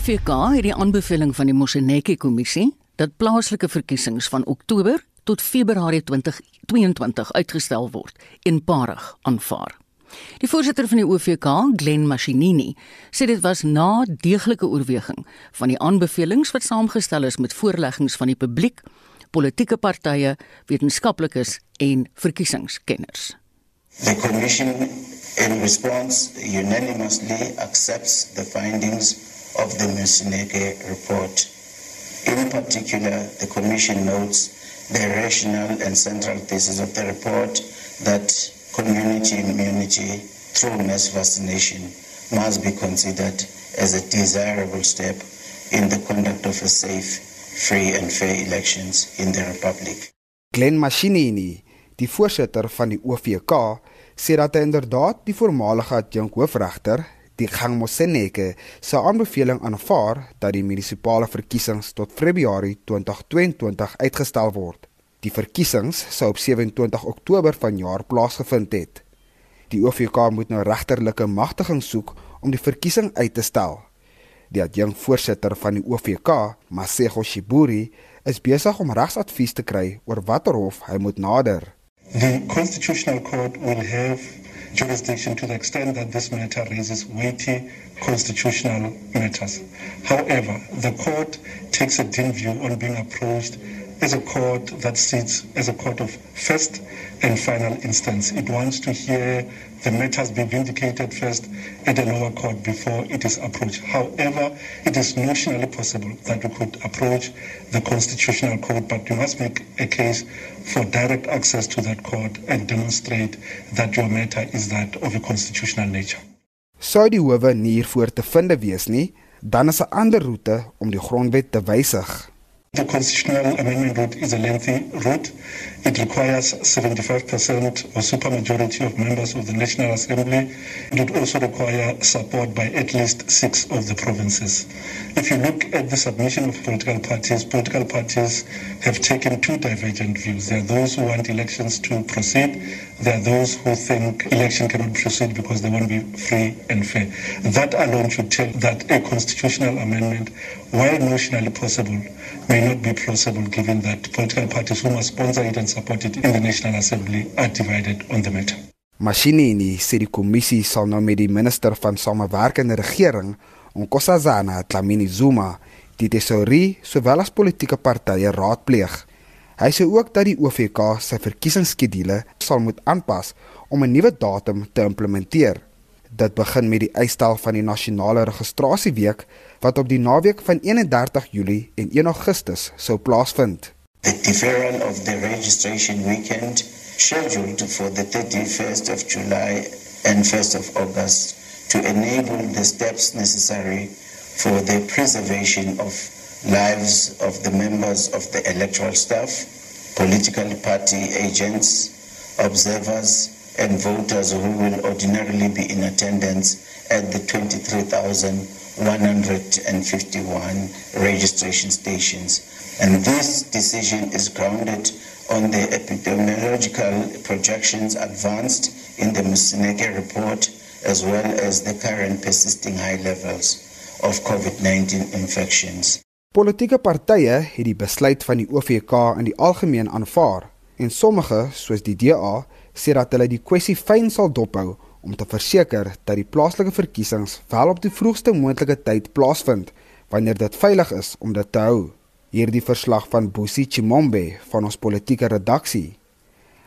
OVK het die aanbeveling van die Moseneke kommissie dat plaaslike verkiesings van Oktober tot Februarie 2022 uitgestel word eenparig aanvaar. Die voorsitter van die OVK, Glen Mashinini, sê dit was na deeglike oorweging van die aanbevelings wat saamgestel is met voorleggings van die publiek, politieke partye, wetenskaplikes en verkiesingskenners. The commission in response unanimously accepts the findings of the Musineke report. In particular, the commission notes the rational and central thesis of the report that community immunity through mass vaccination must be considered as a desirable step in the conduct of a safe, free and fair elections in the Republic. Glen Mashinini, die voorsitter van die OVK, sê dat hy inderdaad die voormalige adjunk hoofregter, die Gang Moseneke, se aanbeveling aanvaar dat die munisipale verkiesings tot Februarie 2022 uitgestel word. Die verkiesings sou op 27 Oktober vanjaar plaasgevind het. Die OFK moet nou regterlike magtiging soek om die verkiesing uit te stel. Die adjunk voorsitter van die OFK, Masego Shiburi, is besig om regsadvies te kry oor watter hof hy moet nader. The Constitutional Court will have jurisdiction to the extent that this matter raises weighty constitutional matters. However, the court takes a dim view on being approached as a court that sits as a court of first and final instance. It wants to hear the matters be vindicated first at a lower court before it is approached. However, it is notionally possible that we could approach the Constitutional Court, but you must make a case for direct access to that court and demonstrate that your matter is that of a constitutional nature. Sou die howe nie hiervoor te vind wees nie, dan is 'n ander roete om die grondwet te wysig. The constitutional amendment route is a lengthy route. It requires 75% or supermajority of members of the National Assembly. It would also require support by at least six of the provinces. If you look at the submission of political parties, political parties have taken two divergent views. There are those who want elections to proceed. There are those who think election cannot proceed because they won't be free and fair. That alone should tell that a constitutional amendment, while notionally possible, may not be plausible given that political parties who must sponsor it and support it in the National Assembly are divided on the matter. Mashinini sê die kommissie sal nou met die minister van samewerkende regering, Nkosazana Dlamini Zuma, die tesourie sowel as politieke partye raadpleeg. Hy sê ook dat die OVK sy verkiesingsskedule sal moet aanpas om 'n nuwe datum te implementeer. Dit begin met die uitstel van die nasionale registrasieweek wat op die naweek van 31 Julie en 1 Augustus sou plaasvind. The deferral of the registration weekend scheduled for the 31st of July and 1st of August to enable the steps necessary for the preservation of lives of the members of the electoral staff, political party agents, observers, and voters who will ordinarily be in attendance at the 23,151 registration stations. And this decision is grounded on the epidemiological projections advanced in the Musineke report, as well as the current persisting high levels of COVID-19 infections. Politieke partye het die besluit van die OVK in die algemeen aanvaar en sommige, soos die DA, sê dat hulle die kwessie fyn sal dophou om te verseker dat die plaaslike verkiesings wel op die vroegste moontlike tyd plaasvind wanneer dit veilig is om dit te hou. Hierdie verslag van Bosi Chimombe van ons politieke redaksie.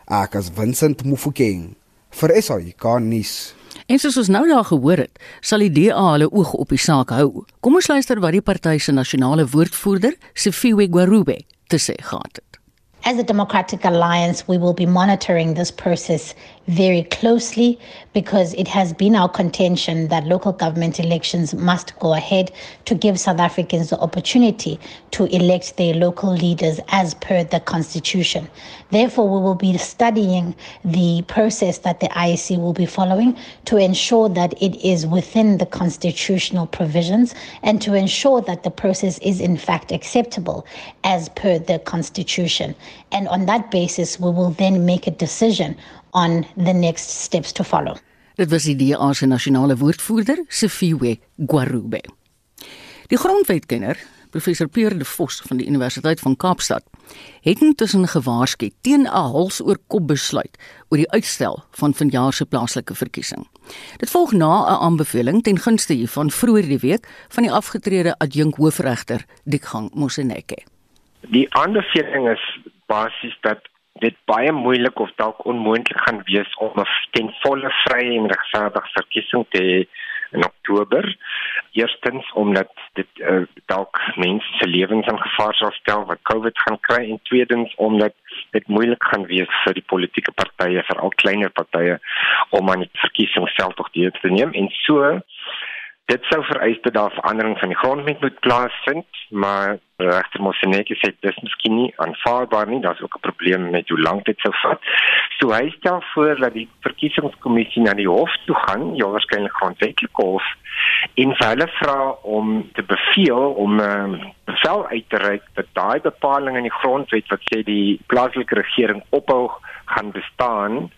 Ek as Vincent Mufokeng vir SAK nuus. En soos ons nou daar gehoor het, sal die DA hulle oog op die saak hou. Kom ons luister wat die party se nasionale woordvoerder, Sifiwe Gwarube, te sê gehad het. As a Democratic Alliance, we will be monitoring this process very closely because it has been our contention that local government elections must go ahead to give South Africans the opportunity to elect their local leaders as per the Constitution. Therefore, we will be studying the process that the IEC will be following to ensure that it is within the constitutional provisions and to ensure that the process is in fact acceptable as per the Constitution. And on that basis, we will then make a decision on the next steps to follow. Dit was die DA se nasionale woordvoerder, Sifiwe Gwarube. Die grondwetkenner, professor Pierre de Vos van die Universiteit van Kaapstad, het intussen gewaarsku teen 'n hals oor kop besluit oor die uitstel van vanjaar se plaaslike verkiesing. Dit volg na 'n aanbeveling ten gunste hiervan vroeër die week van die afgetrede adjunk hoofregter Dikgang Moseneke. Die aanbeveling is basies dat dit baie moeilik of dalk onmoontlik gaan wees om 'n ten volle vrye en regverdige verkiesing te hê in Oktober. Eerstens omdat dit uh, dalk mense se lewens in gevaar sal stel wat COVID gaan kry en tweedens omdat dit moeilik gaan wees vir die politieke partye, veral kleiner partye om aan die verkiesing self tog deel te neem en so dit sou vereis dat daar verandering van die grondwet moet plaasvind, maar regter Moseneke sê dis miskien nie aanvaarbaar nie, daar's ook 'n probleem met hoe lank dit sou vat. So hy stel voor dat die verkiesingskommissie na die hof toe gaan, ja waarskynlik grondwetlike hof, en hulle vra om te beveel om 'n uh, bevel uit te reik dat daai bepaling in die grondwet wat sê die plaaslike regering ophou gaan bestaan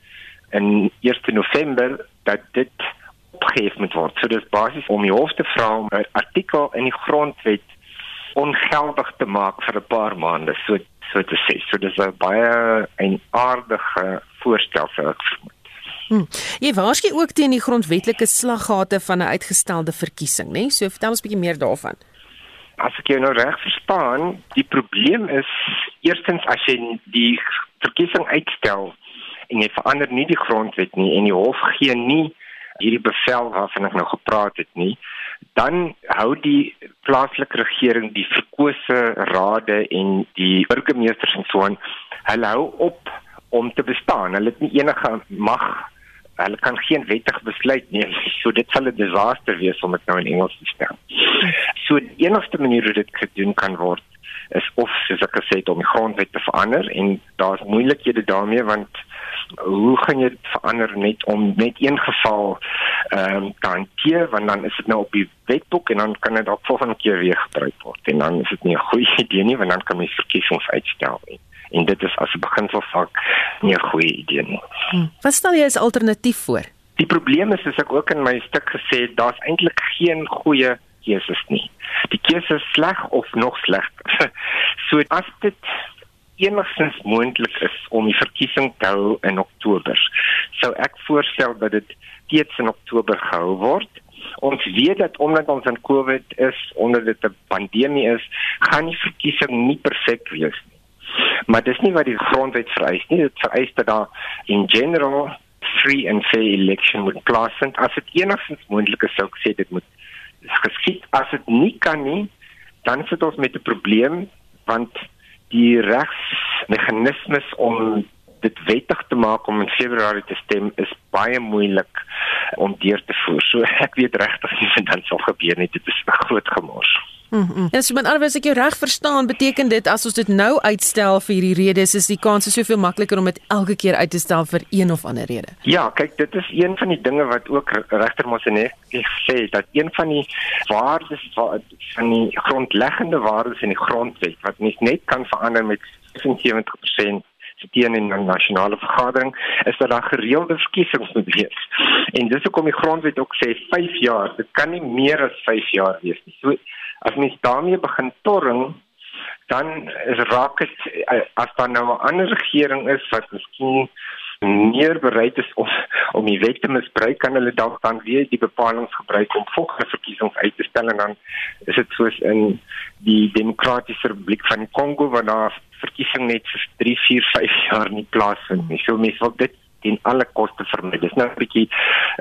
in 1 November dat dit opgehef moet word. So dis basies om die hof te vra om 'n artikel in die grondwet ongeldig te maak vir 'n paar maande. So so te sê. So dis 'n baie 'n aardige voorstel vir ek vermoed. Hmm. Jy waarskynlik ook teen die grondwetlike slaggate van 'n uitgestelde verkiesing, né? Nee? So vertel ons 'n bietjie meer daarvan. As ek jou nou reg verstaan, die probleem is eerstens as jy die verkiesing uitstel en jy verander nie die grondwet nie en die hof gee nie hierdie bevel waarvan ek nou gepraat het nie, dan hou die plaaslike regering die verkose rade en die burgemeesters en so aan, hulle hou op om te bestaan. Hulle het nie enige mag hulle kan geen wettige besluit neem. So dit sal 'n disaster wees om dit nou in Engels te stel. So die enigste manier hoe dit gedoen kan word is of soos ek gesê het om die grondwet te verander en daar's moeilikhede daarmee want hoe gaan jy dit verander net om net een geval ehm um, te hanteer want dan is dit nou op die wetboek en dan kan dit ook volgende keer weer gebruik word en dan is dit nie 'n goeie idee nie want dan kan jy verkiesings uitstel nie en dit is as 'n beginselsak nie 'n goeie idee nie. Hmm. Wat stel jy as alternatief voor? Die probleem is as ek ook in my stuk gesê het, daar's eintlik geen goeie keuses nie. Die keuse is sleg of nog slegter. so as dit enigstens moontlik is om die verkiesing te hou in Oktober. Sou ek voorstel dat dit steeds in Oktober gehou word. Ons weet dat omdat ons in COVID is, onder dit 'n pandemie is, gaan die verkiesing nie perfek wees nie. Maar dis nie wat die grondwet vereis nie. Dit vereis dat daar in general free and fair election moet plaasvind. As dit enigstens moontlik is, sou ek sê dit moet geskied. As dit nie kan nie, dan sit ons met 'n probleem want die regsmeganismes om dit wettig te maak om in Februarie te stem is baie moeilik om deur te voer. So ek weet regtig nie wat dan sal gebeur nie. Dit is 'n groot gemors. Mm -hmm. Ja, so met alweer as ek jou reg verstaan, beteken dit as ons dit nou uitstel vir hierdie redes, is die kans soveel makliker om dit elke keer uit te stel vir een of ander rede. Ja, kyk, dit is een van die dinge wat ook regter Mosenet sê dat een van die waardes van die grondleggende waardes in die grondwet wat mens net kan verander met 75% steun in 'n nasionale vergadering is dat daar gereelde verkiesings moet wees. En dis hoekom die grondwet ook sê 5 jaar, dit kan nie meer as 5 jaar wees nie. So as mens daarmee begin torring dan is raak dit eh, as daar nou 'n ander regering is wat miskien meer bereid is om om die wet te misbruik kan hulle dalk dan weer die bepalinge gebruik om volgende verkiesings uit te stel en dan is dit soos in die demokratiese republiek van Kongo waar daar verkiesing net vir 3 4 5 jaar nie plaasvind nie. So mense wil dit teen alle koste vermy. Dis nou 'n bietjie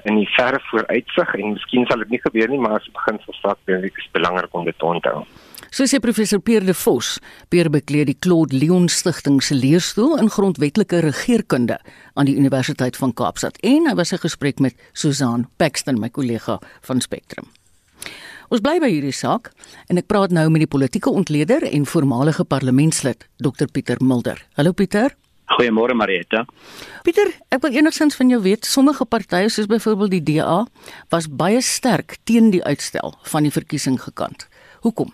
in die verre vooruitsig en miskien sal dit nie gebeur nie, maar as dit begin versak, dink ek is belangrik om dit te onthou. So sê professor Pierre de Vos, Pierre bekleed die Claude Leon Stichting se leerstoel in grondwetlike regeringskunde aan die Universiteit van Kaapstad en hy was 'n gesprek met Susan Paxton, my kollega van Spectrum. Ons bly by hierdie saak en ek praat nou met die politieke ontleder en voormalige parlementslid Dr Pieter Mulder. Hallo Pieter. Goeiemôre Marietta. Pieter, ek wil enigsins van jou weet, sommige partye soos byvoorbeeld die DA was baie sterk teen die uitstel van die verkiesing gekant. Hoekom?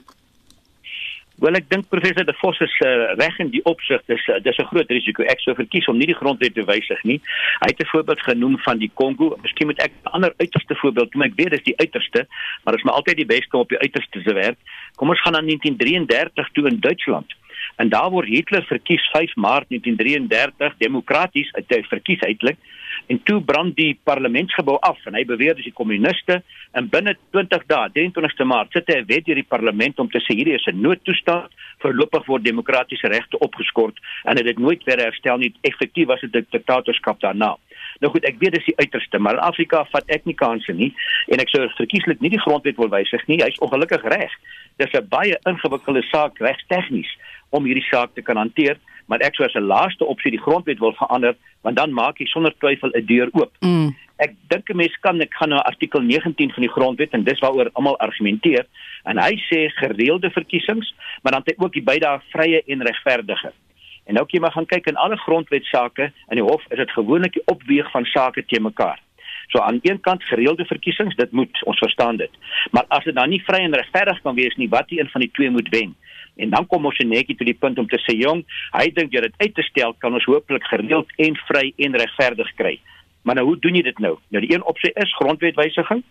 Wel ek dink professor De Vos is uh, reg in die opsig dis uh, dis 'n groot risiko. Ek sou verkies om nie die grondwet te wysig nie. Hy het 'n voorbeeld genoem van die Kongo. Miskien moet ek 'n ander uiterste voorbeeld noem. Ek weet dis die uiterste, maar dit is maar altyd die beste om op die uiterste te werk. Kom ons gaan aan 1933 toe in Duitsland. En daar word Hitler verkies 5 Maart 1933 demokraties uit verkies uitelik en toe brand die parlementsgebou af en hy beweer dis die kommuniste. En binne 20 dae 23ste Maart sit hy 'n wet deur die parlement om te sê hierdie is 'n noodtoestand. Voorlopig word demokratiese regte opgeskort en dit het nooit weer herstel nie. Effektief was dit 'n diktatorskap daarna. Nou goed ek weet dis die uiterste maar in Afrika vat ek nie kansse nie en ek sou verkieslik nie die grondwet wil wysig nie. Hy's ongelukkig reg. Dis 'n baie ingewikkelde saak regstegnies om hierdie saak te kan hanteer maar ek sou as 'n laaste opsie die grondwet wil verander want dan maak jy sonder twyfel 'n deur oop. Mm. Ek dink 'n mens kan ek gaan na artikel 19 van die grondwet en dis waaroor almal argumenteer en hy sê gereelde verkiesings, maar dan het hy ook die beide vrye en regverdige. En nou kyk jy maar gaan kyk in alle grondwetsake in die hof is dit gewoonlik die opweeg van sake te mekaar. So aan een kant gereelde verkiesings, dit moet, ons verstaan dit. Maar as dit dan nie vry en regverdig kan wees nie, wat een van die twee moet wen? En dan kom ons netjie tot die punt om te sê jong, hy dink jy dit uit te stel kan ons hopelik gereeld en vry en regverdig kry. Maar nou hoe doen jy dit nou? Nou die een opsie is grondwetwysiging.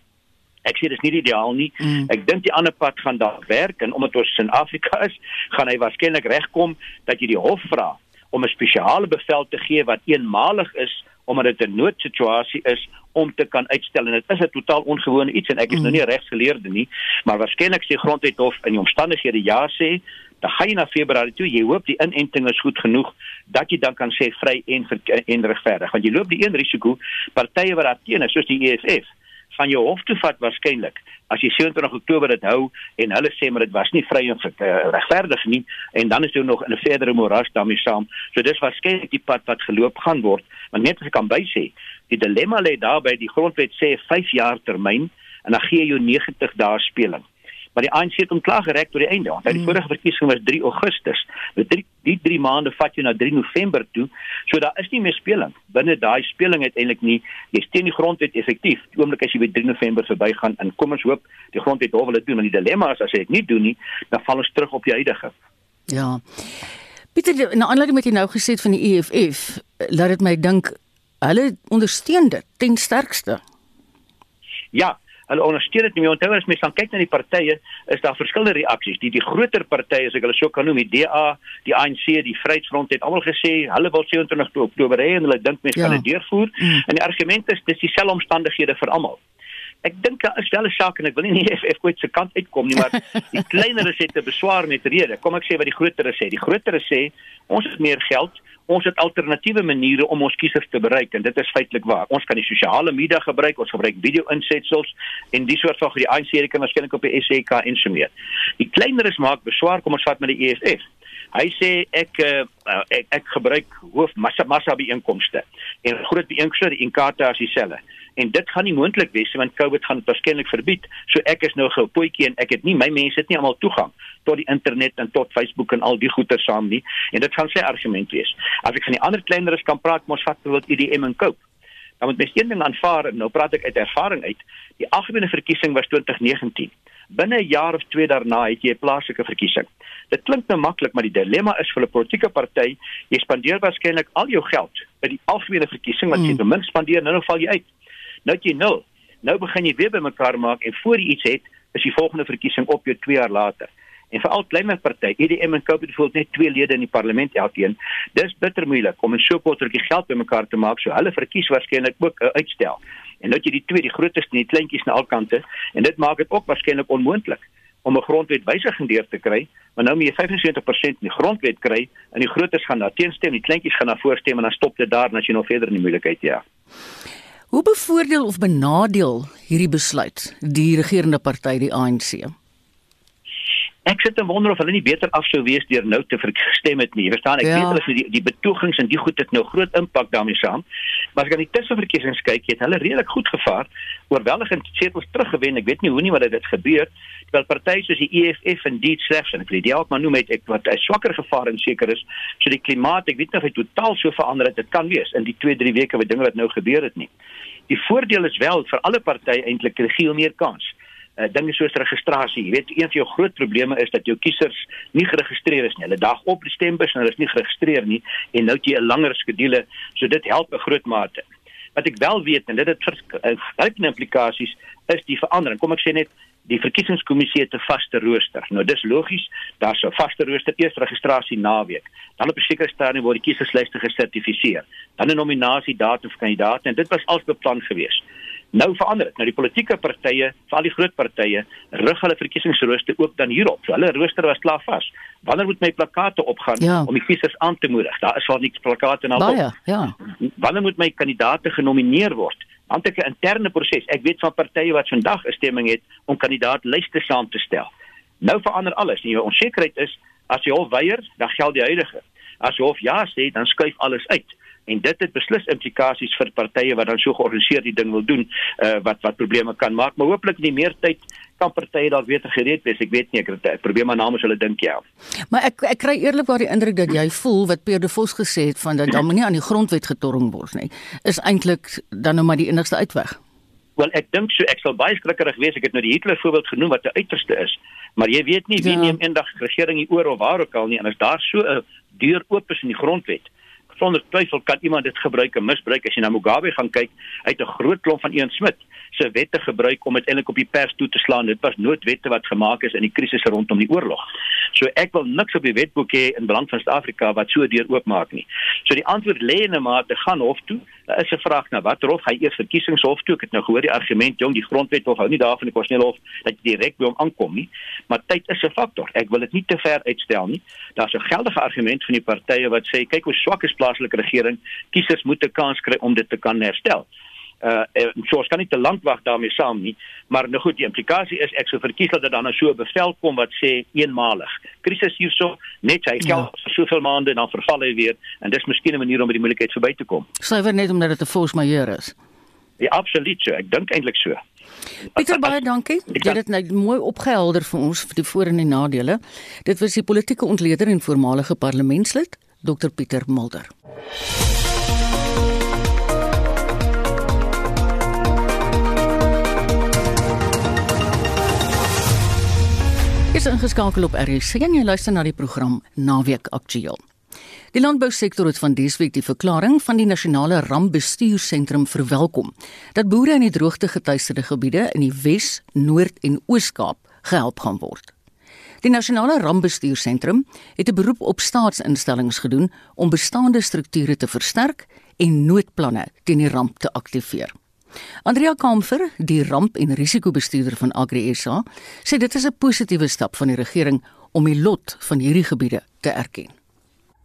Ek sê dis nie ideaal nie. Mm. Ek dink die ander pad gaan daar werk en omdat ons in Afrika is, gaan hy waarskynlik regkom dat jy die hof vra om 'n spesiale bevel te gee wat eenmalig is omdat dit 'n noodsituasie is om te kan uitstel. En dit is 'n totaal ongewone iets en ek is mm. nou nie regsgeleerde nie maar waarskynlik sê grondwet hof in die omstandighede ja sê dan gaan jy na Februarie toe. Jy hoop die inenting is goed genoeg dat jy dan kan sê vry en en regverdig want jy loop die een risiko partye wat daar teen is soos die EFF van jou hof toe vat waarskynlik as jy 27 Oktober dit hou en hulle sê maar dit was nie vry en uh, regverdig nie en dan is jy nog in 'n verdere moras daarmee saam. So dis waarskynlik die pad wat geloop gaan word. Want net as ek kan bysê Die dilemma lê daarby die grondwet sê 5 jaar termyn en dan gee jy 90 dae speling. Maar die ANC het hom klaar gereg tot die einde. Want die mm. vorige verkiesing was 3 Augustus. Met drie, die 3 maande vat jy na 3 November toe. So daar is nie meer speling. Binne daai speling uiteindelik nie. Jy steun die grondwet effektief. Die oomblik as jy by 3 November verbygaan en kom ons hoop die grondwet hof wil dit doen. Maar die dilemma is as jy dit nie doen nie, dan val ons terug op die huidige. Ja. Pieter, nou aanleiding met jy nou gesê het van die EFF, laat dit my dink hulle ondersteun dit ten sterkste. Ja, hulle ondersteun dit nie. Onthou as mens dan kyk na die partye, is daar verskillende reaksies. Die die groter partye, as ek hulle so kan noem, die DA, die ANC, die Vryheidsfront het almal gesê hulle wil 27 Oktober hê en hulle dink mense ja. kan dit deurvoer. Mm. En die argument is dis dieselfde omstandighede vir almal. Ek dink daar is wel 'n saak en ek wil nie nie EFF kwyt se kant uitkom nie, maar die kleineres het 'n beswaar met rede. Kom ek sê wat die groteres sê. Die groteres sê ons het meer geld, ons het alternatiewe maniere om ons kiesers te bereik en dit is feitelik waar. Ons kan die sosiale media gebruik, ons gebruik video-insetsels en die soort van die ANC kan waarskynlik op die SAK en so meer. Die kleineres maak beswaar kom ons vat met die EFF. Hy sê ek uh, ek, ek gebruik hoof massa massa byeenkomste en groot byeenkomste in Kaapstad as dieselfde en dit gaan nie moontlik wees want COVID gaan waarskynlik verbied. So ek is nou gou potjie en ek het nie my mense het nie almal toegang tot die internet en tot Facebook en al die goeie saam nie en dit gaan sy argument wees. As ek van die ander kleineres kan praat, mos vat byvoorbeeld IDM en Cope. Dan moet mens een ding aanvaar en nou praat ek uit ervaring uit. Die algemene verkiesing was 2019. Binne 'n jaar of twee daarna het jy 'n plaaslike verkiesing. Dit klink nou maklik, maar die dilemma is vir 'n politieke party, jy spandeer waarskynlik al jou geld by die algemene verkiesing wat jy mm. ten minste spandeer, nou, nou val jy uit. Nou het jy nul. Nou begin jy weer bymekaar maak en voor jy iets het, is die volgende verkiesing op jou 2 jaar later. En vir al kleiner party, EDM en Cope het voel net twee lede in die parlement elkeen. Dis bitter moeilik om 'n so rukkie geld bymekaar te maak, so hulle verkies waarskynlik ook 'n uitstel. En nou het jy die twee, die grootes en die kleintjies aan al kante, en dit maak dit ook waarskynlik onmoontlik om 'n grondwetwysiging deur te kry, maar nou moet jy 75% in die grondwet kry en die grootes gaan daar teenstem, die kleintjies gaan daar voorstem en dan stop dit daar en as jy nog verder in die moeilikheid ja. Hoe bevoordeel of benadeel hierdie besluit die regerende party die ANC? Ek sit te wonder of hulle nie beter af sou wees deur nou te verstem het nie. Jy verstaan, ek ja. weet hulle vir die die betogings en die goed het nou groot impak daarmee saam. Maar as ek aan die tussenverkiesings kyk, het hulle redelik goed gevaar, oorweldigend setels teruggewen. Ek weet nie hoe nie wat dit gebeur terwyl partye soos die EFF en die slegs en ek weet die ook maar noem het ek wat 'n swakker gevaar en seker is so die klimaat ek weet nie of dit totaal so verander het dit kan wees in die 2 3 weke wat dinge wat nou gebeur het nie die voordeel is wel vir alle partye eintlik kry geel meer kans uh, dinge soos registrasie. Jy weet, een van jou groot probleme is dat jou kiesers nie geregistreer is nie. Hulle dag op die stembus en hulle is nie geregistreer nie en nou het jy 'n langer skedule, so dit help 'n groot mate. Wat ek wel weet en dit het verskeie implikasies is die verandering. Kom ek sê net die verkiesingskommissie het 'n vaste rooster. Nou dis logies, daar's 'n vaste rooster eers registrasie naweek. Dan op 'n sekere stadium word die kieserslyste gesertifiseer. Dan 'n nominasie datum vir kandidaate en dit was als beplan geweest. Nou verander dit. Nou die politieke partye, veral die groot partye, rig hulle verkiesingsrooster ook dan hierop. So hulle rooster was klaar vas. Wanneer moet my plakate opgaan ja. om die kiesers aan te moedig? Daar is al niks plakate en al. Baie, ja. Wanneer moet my kandidaate genomineer word? Want ek 'n interne proses. Ek weet van partye wat vandag 'n stemming het om kandidaatlyste saam te stel. Nou verander alles. Die onsekerheid is as jy hof weier, dan geld die huidige. As jy hof ja sê, dan skuif alles uit en dit het beslis implikasies vir partye wat dan so georganiseerd die ding wil doen uh, wat wat probleme kan maak. Maar hooplik in die meertyd kan partye dalk weer gereed wees. Ek weet nie ek het 'n probleem maar namens hulle dink ja. Maar ek ek kry eerlikwaar die indruk dat jy voel wat Pierre de Vos gesê het van dat dan moenie aan die grondwet getorring word nie is eintlik dan nou maar die enigste uitweg. Wel ek dink so ek sal baie skrikkerig wees. Ek het nou die Hitler voorbeeld genoem wat 'n uiterste is. Maar jy weet nie wie ja. neem eendag regering hier oor of waar ook al nie. En as daar so 'n deur oop is in die grondwet sonder twyfel kan iemand dit gebruik en misbruik. As jy na Mugabe gaan kyk uit 'n groot klomp van Ian Smith se wette gebruik om uiteindelik op die pers toe te slaan. Dit was noodwette wat gemaak is in die krisis rondom die oorlog. So ek wil niks op die wetboek hê in belang van Suid-Afrika wat so deur oopmaak nie. So die antwoord lê in 'n mate gaan hof toe is 'n vraag na wat hof hy eers verkiesingshof toe? Ek het nou gehoor die argument jong die grondwet hof hou nie daarvan die konstitusionele hof dat jy direk by hom aankom nie. Maar tyd is 'n faktor. Ek wil dit nie te ver uitstel nie. Daar's 'n geldige argument van die partye wat sê kyk hoe swak is plaaslike regering. Kiesers moet 'n kans kry om dit te kan herstel uh so ons kan nie te lank wag daarmee saam nie maar nou goed die implikasie is ek sou verkies dat dit dan nou so 'n bevel kom wat sê eenmalig krisis hierso net hy geld ja. soveel maande dan verval hy weer en dis miskien 'n manier om by die moeilikheid verby te kom suiwer net omdat dit 'n force majeure is ja absoluut so ek dink eintlik so Pieter baie dankie. Jy het dit nou mooi opgehelder vir ons vir die voor en die nadele. Dit was die politieke ontleder en voormalige parlementslid Dr Pieter Mulder. Is ingeskakel op RC en jy luister na die program Naweek Aktueel. Die landbousektor het van diesweek die verklaring van die nasionale rampbestuursentrum verwelkom dat boere in die droogte getuieerde gebiede in die Wes, Noord en Oos-Kaap gehelp gaan word. Die nasionale rampbestuursentrum het 'n beroep op staatsinstellings gedoen om bestaande strukture te versterk en noodplanne teen die ramp te aktiveer. Andrea Kamfer, die ramp- en risikobestuurder van Agri SA, sê dit is 'n positiewe stap van die regering om die lot van hierdie gebiede te erken.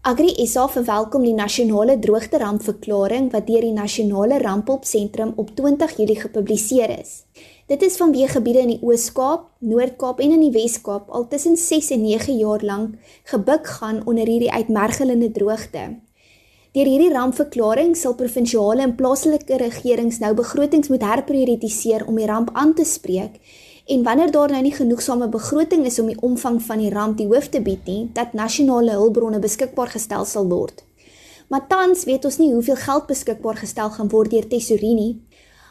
Agri SA verwelkom die nasionale droogterampverklaring wat deur die Nasionale Rampopsentrum op 20 Julie gepubliseer is. Dit is vanweë gebiede in die Oos-Kaap, Noord-Kaap en in die Wes-Kaap al tussen 6 en 9 jaar lank gebuk gaan onder hierdie uitmergelende droogte. Deur hierdie rampverklaring sal provinsiale en plaaslike regerings nou begrotings moet herprioritiseer om die ramp aan te spreek en wanneer daar nou nie genoegsame begroting is om die omvang van die ramp die hoof te bied nie, dat nasionale hulpbronne beskikbaar gestel sal word. Maar tans weet ons nie hoeveel geld beskikbaar gestel gaan word deur Tesorie nie,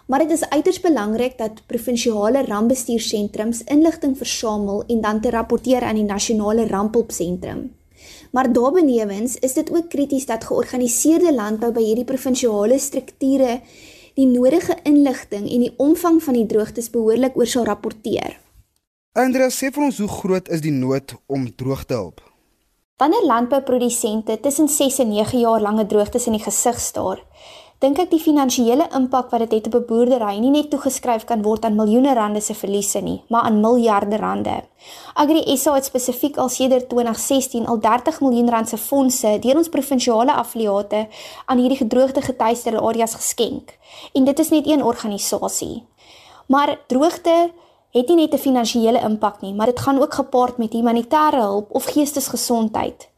maar dit is uiters belangrik dat provinsiale rampbestuursentrums inligting versamel en dan te rapporteer aan die nasionale rampopsentrum. Maar daarbenewens is dit ook krities dat georganiseerde landbou by hierdie provinsiale strukture die nodige inligting en die omvang van die droogtes behoorlik oor sal rapporteer. Andrea sê vir ons hoe groot is die nood om droog te help? Wanneer landbouprodusente tussen 6 en 9 jaar lange droogtes in die gesig staar, dink ek die finansiële impak wat dit het op 'n boerdery nie net toegeskryf kan word aan miljoene rande se verliese nie, maar aan miljarde rande. Agri SA het spesifiek al sedert 2016 al 30 miljoen rand se fondse deur ons provinsiale affiliate aan hierdie gedroogte getuieerde areas geskenk. En dit is net een organisasie. Maar droogte het nie net 'n finansiële impak nie, maar dit gaan ook gepaard met humanitêre hulp of geestesgesondheid.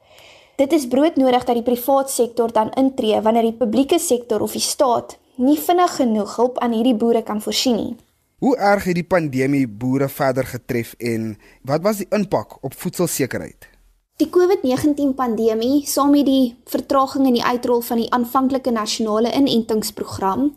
Dit is broodnodig dat die privaat sektor dan intree wanneer die publieke sektor of die staat nie vinnig genoeg hulp aan hierdie boere kan voorsien nie. Hoe erg het die pandemie boere verder getref en wat was die impak op voedselsekerheid? Die COVID-19 pandemie, saam met die vertraging in die uitrol van die aanvanklike nasionale inentingsprogram,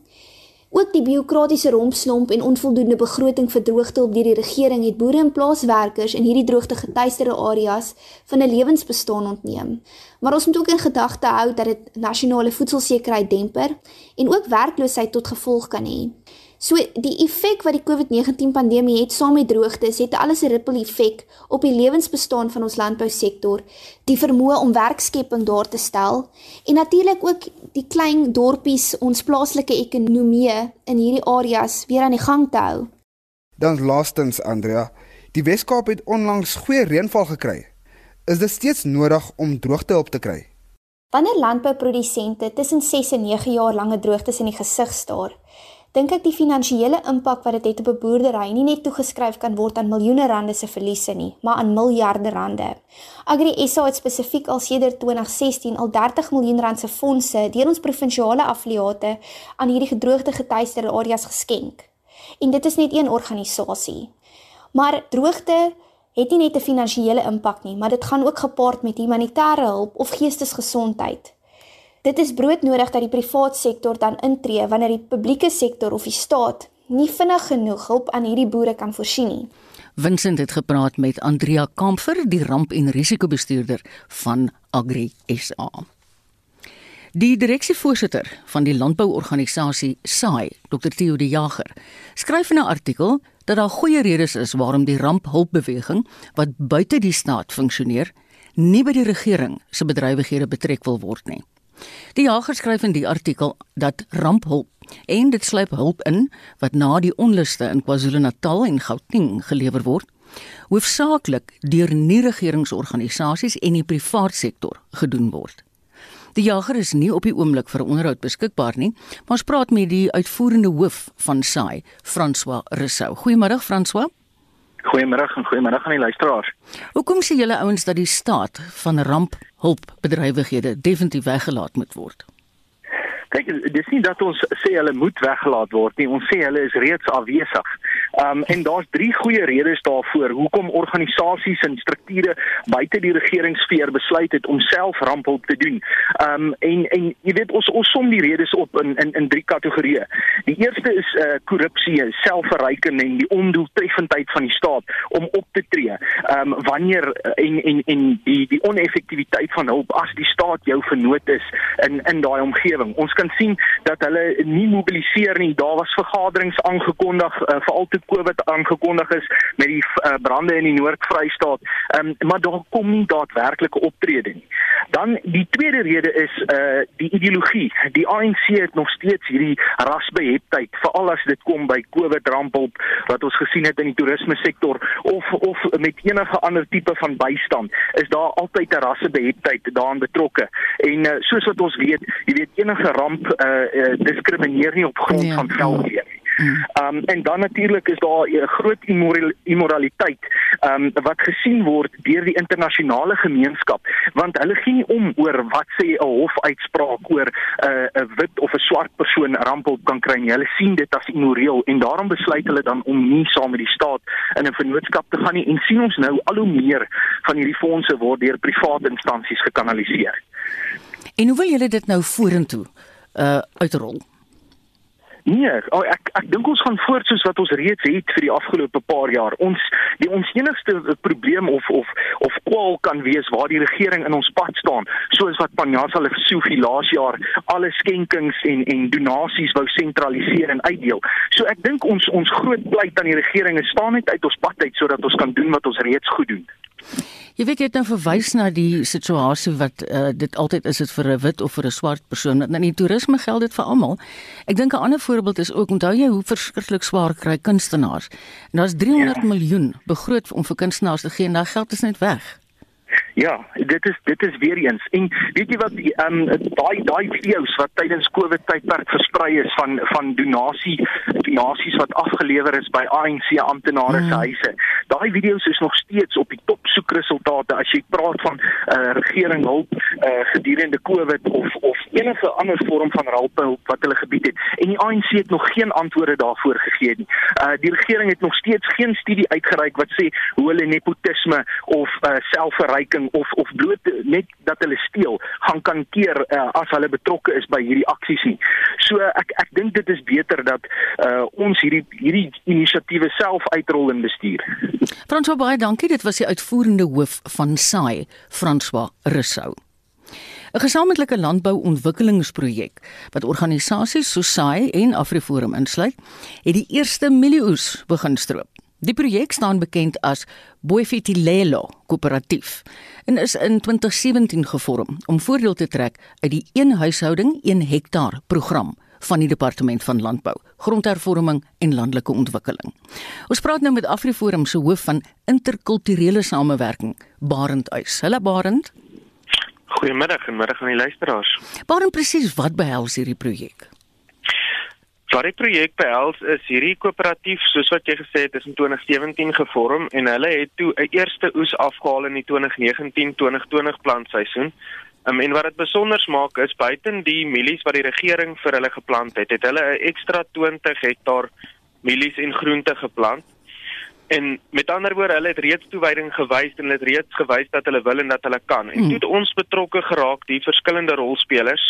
Ook die biokratiese rompslomp en onvoldoende begroting vir droogtehulp deur die regering het boere en plaaswerkers in hierdie droogte getuieerde areas van 'n lewensbestaan ontneem. Maar ons moet ook in gedagte hou dat dit nasionale voedselsekerheid demper en ook werkloosheid tot gevolg kan hê. So die effek wat die COVID-19 pandemie het saam met droogtes het alles 'n ripple effek op die lewensbestaan van ons landbousektor, die vermoë om werkskepping daar te stel en natuurlik ook die klein dorpies, ons plaaslike ekonomie in hierdie areas weer aan die gang te hou. Dan laastens Andrea, die Weskaap het onlangs goeie reënval gekry. Is dit steeds nodig om droogtehulp te kry? Wanneer landbouprodusente tussen 6 en 9 jaar lange droogtes in die gesig staar, dink ek die finansiële impak wat dit het, het op 'n boerdery nie net toegeskryf kan word aan miljoene rande se verliese nie, maar aan miljarde rande. Agri SA het spesifiek al sedert 2016 al 30 miljoen rand se fondse deur ons provinsiale affiliate aan hierdie gedroogte getuieerde areas geskenk. En dit is net een organisasie. Maar droogte het nie net 'n finansiële impak nie, maar dit gaan ook gepaard met humanitêre hulp of geestesgesondheid. Dit is broodnodig dat die privaat sektor dan intree wanneer die publieke sektor of die staat nie vinnig genoeg hulp aan hierdie boere kan voorsien nie. Vincent het gepraat met Andrea Kamfer, die ramp- en risikobestuurder van Agri SA. Die direksievoorsitter van die landbouorganisasie SAI, Dr Theo de Jager, skryf in 'n artikel dat daar goeie redes is waarom die ramphulpbeweging wat buite die staat funksioneer, nie by die regering se bedrywighede betrek wil word nie. Die jager skryf in die artikel dat ramphulp en dit sluip hulp in wat na die onluste in KwaZulu-Natal en Gauteng gelewer word, hoofsaaklik deur nie-regeringsorganisasies en die privaat sektor gedoen word. Die jager is nie op die oomblik vir 'n onderhoud beskikbaar nie, maar ons praat met die uitvoerende hoof van SAI, François Rousseau. Goeiemôre François. Goeiemôre en goeiemôre aan die luisteraars. Hoekom sê julle ouens dat die staat van ramphulpbedrywighede definitief weggelaat moet word? Kyk, dis nie dat ons sê hulle moet weggelaat word nie. Ons sê hulle is reeds afwesig. Um en daar's drie goeie redes daarvoor hoekom organisasies en strukture buite die regeringssfeer besluit het om self rampehulp te doen. Um en en jy weet ons ons som die redes op in in in drie kategorieë. Die eerste is uh korrupsie, selfverryking en die ondoeltreffendheid van die staat om op te tree. Um wanneer en en en die die oneffektiwiteit van hulp as die staat jou vernoot is in in daai omgewing. Ons kan sien dat hulle nie mobiliseer nie. Daar was vergaderings aangekondig uh, veral toe COVID aangekondig is met die uh, brande in die Noord-Vrystaat. Um, maar daar kom nie daadwerklike optrede nie. Dan die tweede rede is uh die ideologie. Die ANC het nog steeds hierdie rasbeheptheid veral as dit kom by COVID rampop wat ons gesien het in die toerisme sektor of of met enige ander tipe van bystand is daar altyd 'n rassebeheptheid daaraan betrokke. En uh, soos wat ons weet, jy weet enige ramp uh, uh diskrimineer nie op grond ja, van velkleur nie. Ehm um, en dan natuurlik is daar 'n groot immoraliteit ehm um, wat gesien word deur die internasionale gemeenskap want hulle gee nie om oor wat sê 'n hofuitspraak oor 'n uh, 'n wit of 'n swart persoon rampop kan kry nie. Hulle sien dit as immoreel en daarom besluit hulle dan om nie saam met die staat in 'n vennootskap te gaan nie en sien ons nou al hoe meer van hierdie fondse word deur private instansies gekanaliseer. En hoe wil julle dit nou vorentoe uh uitrol? Nee, oh, ek ek dink ons gaan voort soos wat ons reeds het vir die afgelope paar jaar. Ons die ons enigste probleem of of of kwaal kan wees waar die regering in ons pad staan, soos wat Panjasa Lesufi laas jaar alle skenkings en en donasies wou sentraliseer en uitdeel. So ek dink ons ons groot pleit aan die regering is staan net uit ons pad uit sodat ons kan doen wat ons reeds goed doen. Jy weet jy het nou verwys na die situasie wat uh, dit altyd is dit vir 'n wit of vir 'n swart persoon. In die toerisme geld dit vir almal. Ek dink 'n ander voorbeeld is ook onthou jy hoe verskriklik swaar kry kunstenaars. En daar's 300 ja. miljoen begroot om vir kunstenaars te gee en daai geld is net weg. Ja, dit is dit is weer eens. En weet jy wat ehm um, daai daai video's wat tydens Covid tydperk versprei is van van donasie donasies wat afgelewer is by ANC amptenare se mm. huise. Daai video's is nog steeds op die top soekresultate as jy praat van uh, regering hulp uh, gedurende Covid of of enige ander vorm van hulp wat hulle gebied het. En die ANC het nog geen antwoorde daarvoor gegee nie. Uh die regering het nog steeds geen studie uitgereik wat sê hoe hulle nepotisme of uh selfverryking of of bloot net dat hulle steel gaan kan keer uh, as hulle betrokke is by hierdie aksies nie. So ek ek dink dit is beter dat uh ons hierdie hierdie inisiatiewe self uitrol en bestuur. François baie dankie. Dit was die uitvoerende hoof van SAI, François Rousseau. 'n Gesamentlike landbouontwikkelingsprojek wat organisasies soos SAI en AfriForum insluit, het die eerste mielieoes begin stroop. Die projek staan bekend as Boefitilelo Koöperatief en is in 2017 gevorm om voordeel te trek uit die een huishouding 1 hektaar program van die departement van landbou, grondhervorming en landelike ontwikkeling. Ons praat nou met AfriForum se hoof van interkulturele samewerking, Barend Uys. Hallo Barend. Goeiemiddag en middag aan die luisteraars. Barend presies wat behels hierdie projek? Wat die projek behels is hierdie koöperatief soos wat jy gesê het is in 2017 gevorm en hulle het toe 'n eerste oes afgehaal in die 2019-2020 plantseisoen. Um, en wat dit besonder maak is buiten die mielies wat die regering vir hulle geplant het, het hulle 'n ekstra 20 hektaar mielies en groente geplant. En met ander woorde, hulle het reeds toewyding gewys en hulle het reeds gewys dat hulle wil en dat hulle kan. En hmm. toe het ons betrokke geraak, die verskillende rolspelers,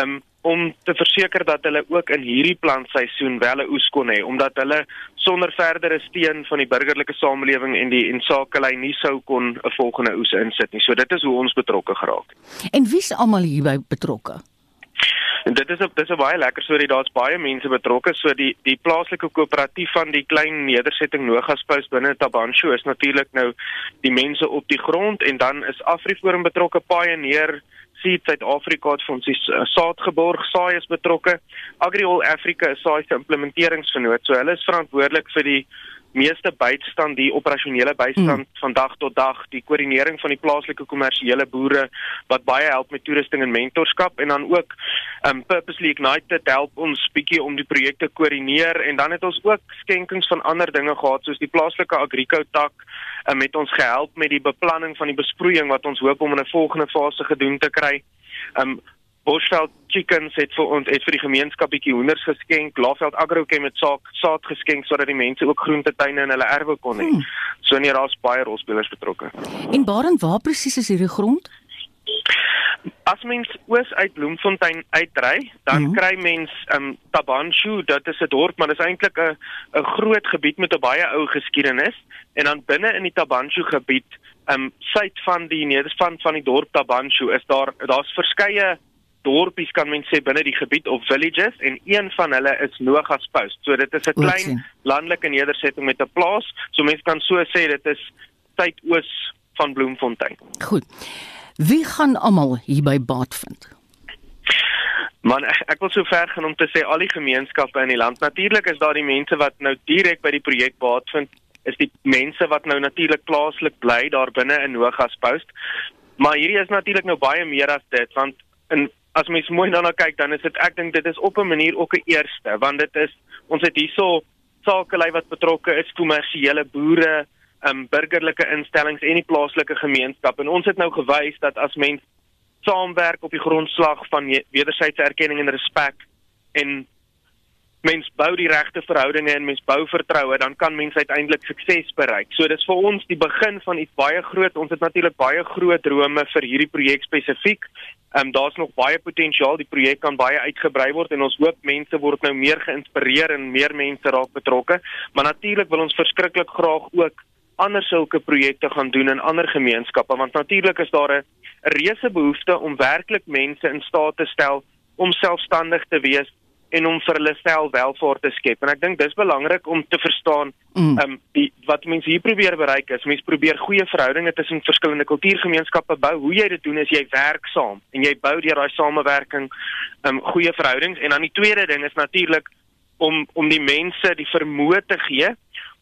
um, om te verseker dat hulle ook in hierdie plantseisoen wel 'n oes kon hê omdat hulle sonder verdere steun van die burgerlike samelewing en die en sakelei nie sou kon 'n volgende oes insit nie. So dit is hoe ons betrokke geraak. En wie's almal hierby betrokke? En dit is 'n dis 'n baie lekker storie. Daar's baie mense betrokke. So die die plaaslike koöperatief van die klein nedersetting Nogaspouse binne Tabansho is natuurlik nou die mense op die grond en dan is Afriforum betrokke, Pioneer Seed Suid-Afrika het vir ons die uh, saadgeborg saai is betrokke. Agriol Africa is saai se implementeringsvernoot. So hulle is verantwoordelik vir die meeste bystand die operasionele bystand hmm. van dag tot dag die koördinering van die plaaslike kommersiële boere wat baie help met toerusting en mentorskap en dan ook um Purposely Ignited help ons bietjie om die projekte koördineer en dan het ons ook skenkings van ander dinge gehad soos die plaaslike Agrico tak um, met ons gehelp met die beplanning van die besproeiing wat ons hoop om in 'n volgende fase gedoen te kry. Um Bosveld Chickens het vir ons het vir die gemeenskap bietjie hoenders geskenk. Laveld Agrochem het saak saad geskenk sodat die mense ook groentetuine in hulle erwe kon hê. Hmm. So nee, daar's baie rolspelers betrokke. En Barend, waar presies is hierdie grond? As mens oos uit Bloemfontein uitry, dan mm -hmm. kry mens um Tabanshu, dit is 'n dorp, maar dit is eintlik 'n 'n groot gebied met 'n baie ou geskiedenis en dan binne in die Tabanshu gebied, um suid van die nederspan van die dorp Tabanshu is daar daar's verskeie dorpies kan mens sê binne die gebied of villages en een van hulle is Nogas Post. So dit is 'n klein landelike nedersetting met 'n plaas. So mens kan so sê dit is suidoos van Bloemfontein. Goed. Wie gaan almal hierby baat vind? Man, ek, ek wil so ver gaan om te sê al die gemeenskappe in die land. Natuurlik is daar die mense wat nou direk by die projek baat vind, is die mense wat nou natuurlik plaaslik bly daar binne in Nogas Post. Maar hierdie is natuurlik nou baie meer as dit want in as mens mooi daarna kyk dan is dit ek dink dit is op 'n manier ook 'n eerste want dit is ons het hierso sakelei wat betrokke is kommersiële boere um, burgerlike instellings en die plaaslike gemeenskap. En ons het nou gewys dat as mens saamwerk op die grondslag van wederwysige erkenning en respek en mens bou die regte verhoudinge en mens bou vertroue dan kan mens uiteindelik sukses bereik. So dis vir ons die begin van iets baie groot. Ons het natuurlik baie groot drome vir hierdie projek spesifiek. Ehm um, daar's nog baie potensiaal. Die projek kan baie uitgebrei word en ons hoop mense word nou meer geïnspireer en meer mense raak betrokke. Maar natuurlik wil ons verskriklik graag ook ander sulke projekte gaan doen in ander gemeenskappe want natuurlik is daar 'n reuse behoefte om werklik mense in staat te stel om selfstandig te wees en om vir hulle self welvaart te skep. En ek dink dis belangrik om te verstaan mm. um die wat mense hier probeer bereik is, mense probeer goeie verhoudinge tussen verskillende kultuurgemeenskappe bou. Hoe jy dit doen is jy werk saam en jy bou deur daai samewerking um goeie verhoudings en dan die tweede ding is natuurlik om om die mense die vermoë te gee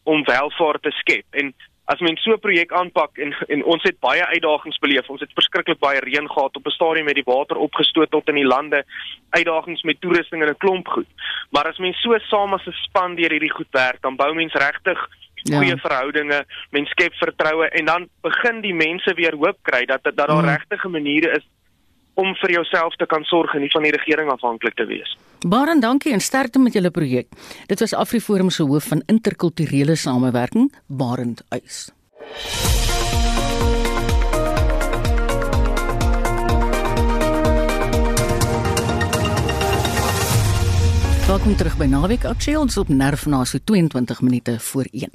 om welvaart te skep. En as mens so 'n projek aanpak en en ons het baie uitdagings beleef. Ons het verskriklik baie reën gehad op 'n stadium met die water opgestoot tot in die lande, uitdagings met toerusting en 'n klomp goed. Maar as mens so saam as 'n span deur hierdie goed werk, dan bou mens regtig ja. goeie verhoudinge, mens skep vertroue en dan begin die mense weer hoop kry dat dat daar mm. regtige maniere is om vir jouself te kan sorg en nie van die regering afhanklik te wees. Baie dankie en sterkte met julle projek. Dit was Afriforum se hoof van interkulturele samewerking, Barend Uys. Welkom terug by Naweek Aksie. Ons op nerf na so 22 minute voor 1.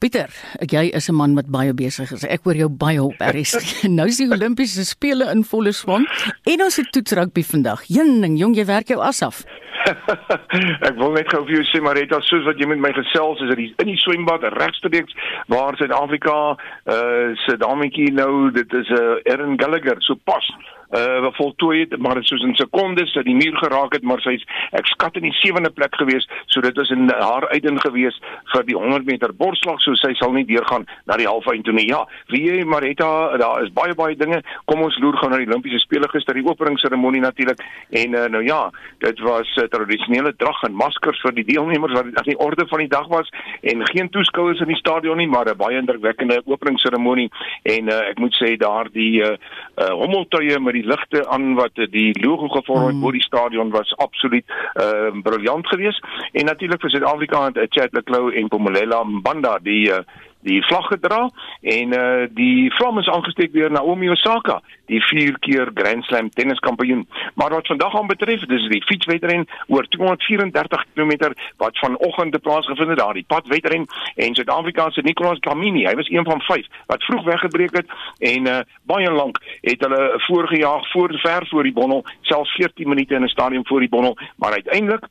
Pieter, jy is 'n man wat baie besig is. Ek hoor jou baie op RS. nou is die Olimpiese spele in volle swang en ons het toets rugby vandag. Jong, jong, jy werk jou as af. ek wil net gou vir jou sê Marita, soos wat jy met my gesels is, is in die swembad regstreeks waar Suid-Afrika uh se dametjie nou, dit is 'n uh, Erin Gallagher, so pas uh voltooi het maar soos in sekondes dat die muur geraak het maar sy's ek skat in die sewende plek gewees so dit was in haar uitding gewees vir die 100 meter borsslag so sy sal nie deurgaan na die halfeind toe nie. Ja wie jy Marita daar is baie baie dinge. Kom ons loer gou na die Olimpiese spele gister die openingsseremonie natuurlik en uh, nou ja dit was uh, tradisionele drag en maskers vir die deelnemers wat as die orde van die dag was en geen toeskouers in die stadion nie maar 'n baie indrukwekkende openingsseremonie en uh, ek moet sê daar die uh, uh, hommeltuie met die ligte aan wat die logo gevorm het mm. bo die stadion was absoluut uh, briljant geweest en natuurlik vir Suid-Afrika het Chad Leclerc en Pomelela Mbanda die uh, die vlag gedra en uh die vlam is aangesteek deur Naomi Osaka, die 4 keer Grand Slam tenniskampioen. Maar wat vandag aan betref, dis die fietswedren oor 234 km wat vanoggend plaasgevind het daar, die padwedren en Suid-Afrika se Nicolas Kamini, hy was een van 5 wat vroeg weggebreek het en uh baie lank het hulle voorgejaag voor ver voor die bonnel, selfs 14 minute in 'n stadium voor die bonnel, maar uiteindelik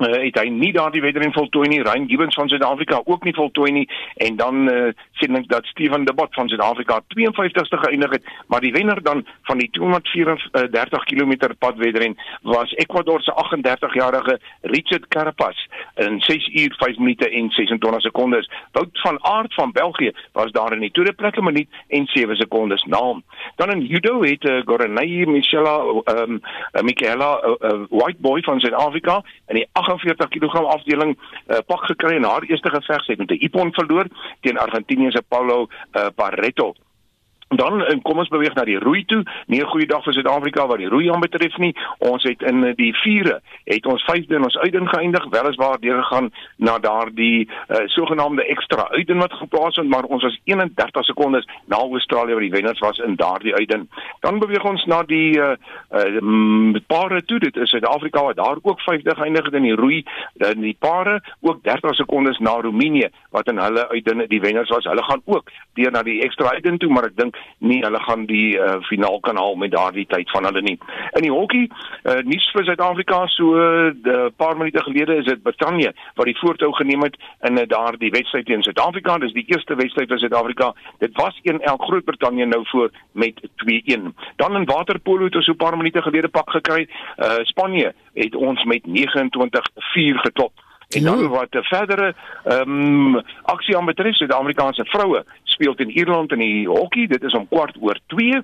uh, het hy nie daardie wedren voltooi nie. Ryan Gibbons van Suid-Afrika ook nie voltooi nie en dan uh, sien ek dat Steven De Bot van Suid-Afrika 52ste geëindig het, maar die wenner dan van die 234 km padwedren was Ecuador se 38-jarige Richard Carapaz in 6 uur 5 minute en 26 sekondes. Wout van Aert van België was daar in die tweede plek 'n minuut en 7 sekondes na hom. Dan in judo het uh, Gorenay Michela ehm um, uh, Michaela uh, uh, White Boy van Suid-Afrika in die 48 kg afdeling uh, pak gekry in haar eerste geveg sy het met 'n Ippon verloor teen Argentinië se Paulo uh, Barreto. Dan en kom ons beweeg na die roei toe. Nie 'n goeie dag vir Suid-Afrika wat die roei aanbetref nie. Ons het in die vierde het ons vyfde in ons uitding geëindig, weliswaar deur gegaan na daardie uh, sogenaamde ekstra uitding wat geplaas het, maar ons was 31 sekondes na Australië wat die wenners was in daardie uitding. Dan beweeg ons na die uh, uh, pare toe. Dit is Suid-Afrika wat daar ook vyfde geëindig het in die roei. Dan die pare ook 30 sekondes na Roemenië wat in hulle uitding die wenners was. Hulle gaan ook deur na die ekstra uitding toe, maar ek dink nie hulle gaan die uh, finaal kan haal met daardie tyd van hulle nie. In die hokkie, uh, nuus vir Suid-Afrika so 'n uh, paar minute gelede is dit Brittanje wat die voortou geneem het in uh, daardie wedstryd teen Suid-Afrika. Dis die eerste wedstryd vir Suid-Afrika. Dit was 1-1 Groot-Brittanje nou voor met 2-1. Dan in waterpolo het ons so 'n paar minute gelede pak gekry. Uh, Spanje het ons met 29-4 geklop. En dan wat 'n verdere ehm um, aksie aan betref, Suid-Afrikaanse vroue speel teen Ierland in die hokkie. Dit is om kwart oor 2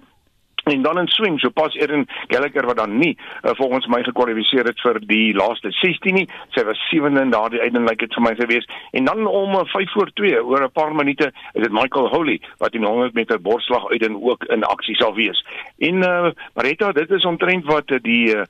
en dan in swing so pas Erin Gallagher wat dan nie uh, volgens my gekwalifiseer het vir die laaste 16 nie. Sy was sewende in daardie uitdaging like dit vir my gewees. En dan om uh, 5 voor 2 oor 'n paar minute is dit Michael Holy wat in 100 meter borsslag uit en ook in aksie sal wees. En uh, Marita dit is omtrent wat die uh,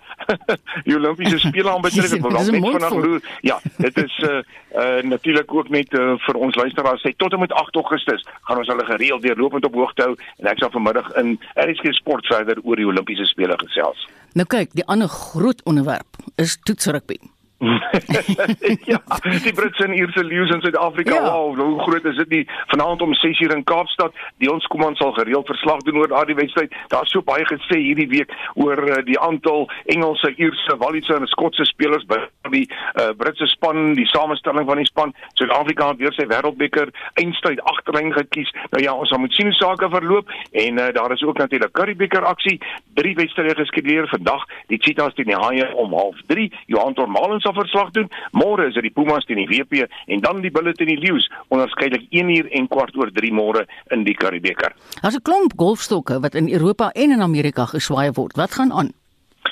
die Olimpiese spele aanbetref. Ek wil net vanaand glo ja dit is uh, uh, natuurlik ook net uh, vir ons luisteraars. Sê tot en met 8 Augustus gaan ons hulle gereeld deurlopend op hoogte hou. En ek sal vanmiddag in RSG sport verder oor die Olimpiese spele gesels. Nou kyk, die ander groot onderwerp is toetsrugby. ja, die Britse en Ierse leeu's in Suid-Afrika. Ja. Wow, hoe groot is dit nie? Vanaand om 6:00 in Kaapstad, die ons kom ons sal gereeld verslag doen oor daardie wedstryd. Daar's so baie gesê hierdie week oor uh, die aantal Engelse, Ierse, Walliese en Skotse spelers by die uh, Britse span, die samestelling van die span. Suid-Afrika het weer sy wêreldbeker eindstryd agterlyn gekies. Nou ja, ons moet sien hoe sake verloop en uh, daar is ook natuurlik Currie-beker aksie. Drie wedstryde geskeduleer vandag. Die Cheetahs teen die Haie om 0:30. Johan Tormalens sal verslag doen. Môre is dit die Pumas teen die WP en dan die Bulls teen die Lions, onderskeidelik 1 uur en kwart oor 3 môre in die Karibeker. Daar's 'n klomp golfstokke wat in Europa en in Amerika geswaai word. Wat gaan aan?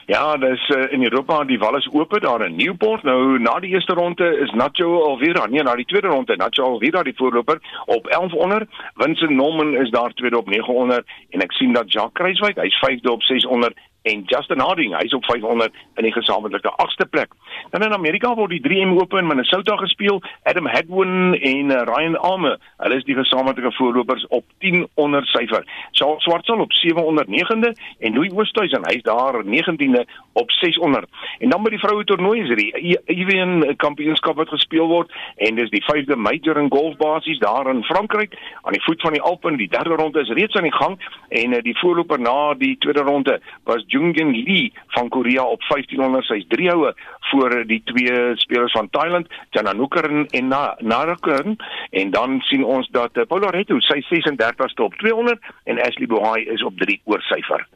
Ja, dis uh, in Europa die wal is oop daar in Newport. Nou na die eerste ronde is Nacho Alvira, nee, na die tweede ronde Nacho Alvira die voorloper op 11 onder. Vincent Norman is daar tweede op 9 onder en ek sien dat Jacques Kruiswyk, hy's vyfde op 6 onder en Justin Harding, hy's op 500 in die gesamentlike 8ste plek. Dan in Amerika word die 3M Open in Minnesota gespeel. Adam Hadwin en uh, Ryan Alme, hulle is die gesamentlike voorlopers op 10 onder syfer. Charles Swartsel op 709de en Louis Oosthuizen, hy's daar 19de op 600. En dan by die vroue toernooi is dit die Evian kampioenskap wat gespeel word en dis die 5de major in golfbasis daar in Frankryk aan die voet van die Alpen. Die derde ronde is reeds aan die gang en uh, die voorloper na die tweede ronde was Jungin Lee van Korea op 1500 sy's drie houe voor die twee spelers van Thailand, Jananukern en Narakern en dan sien ons dat uh, Paula Reto sy 36ste op 200 en Ashley Bohai is op 3 oor syfer.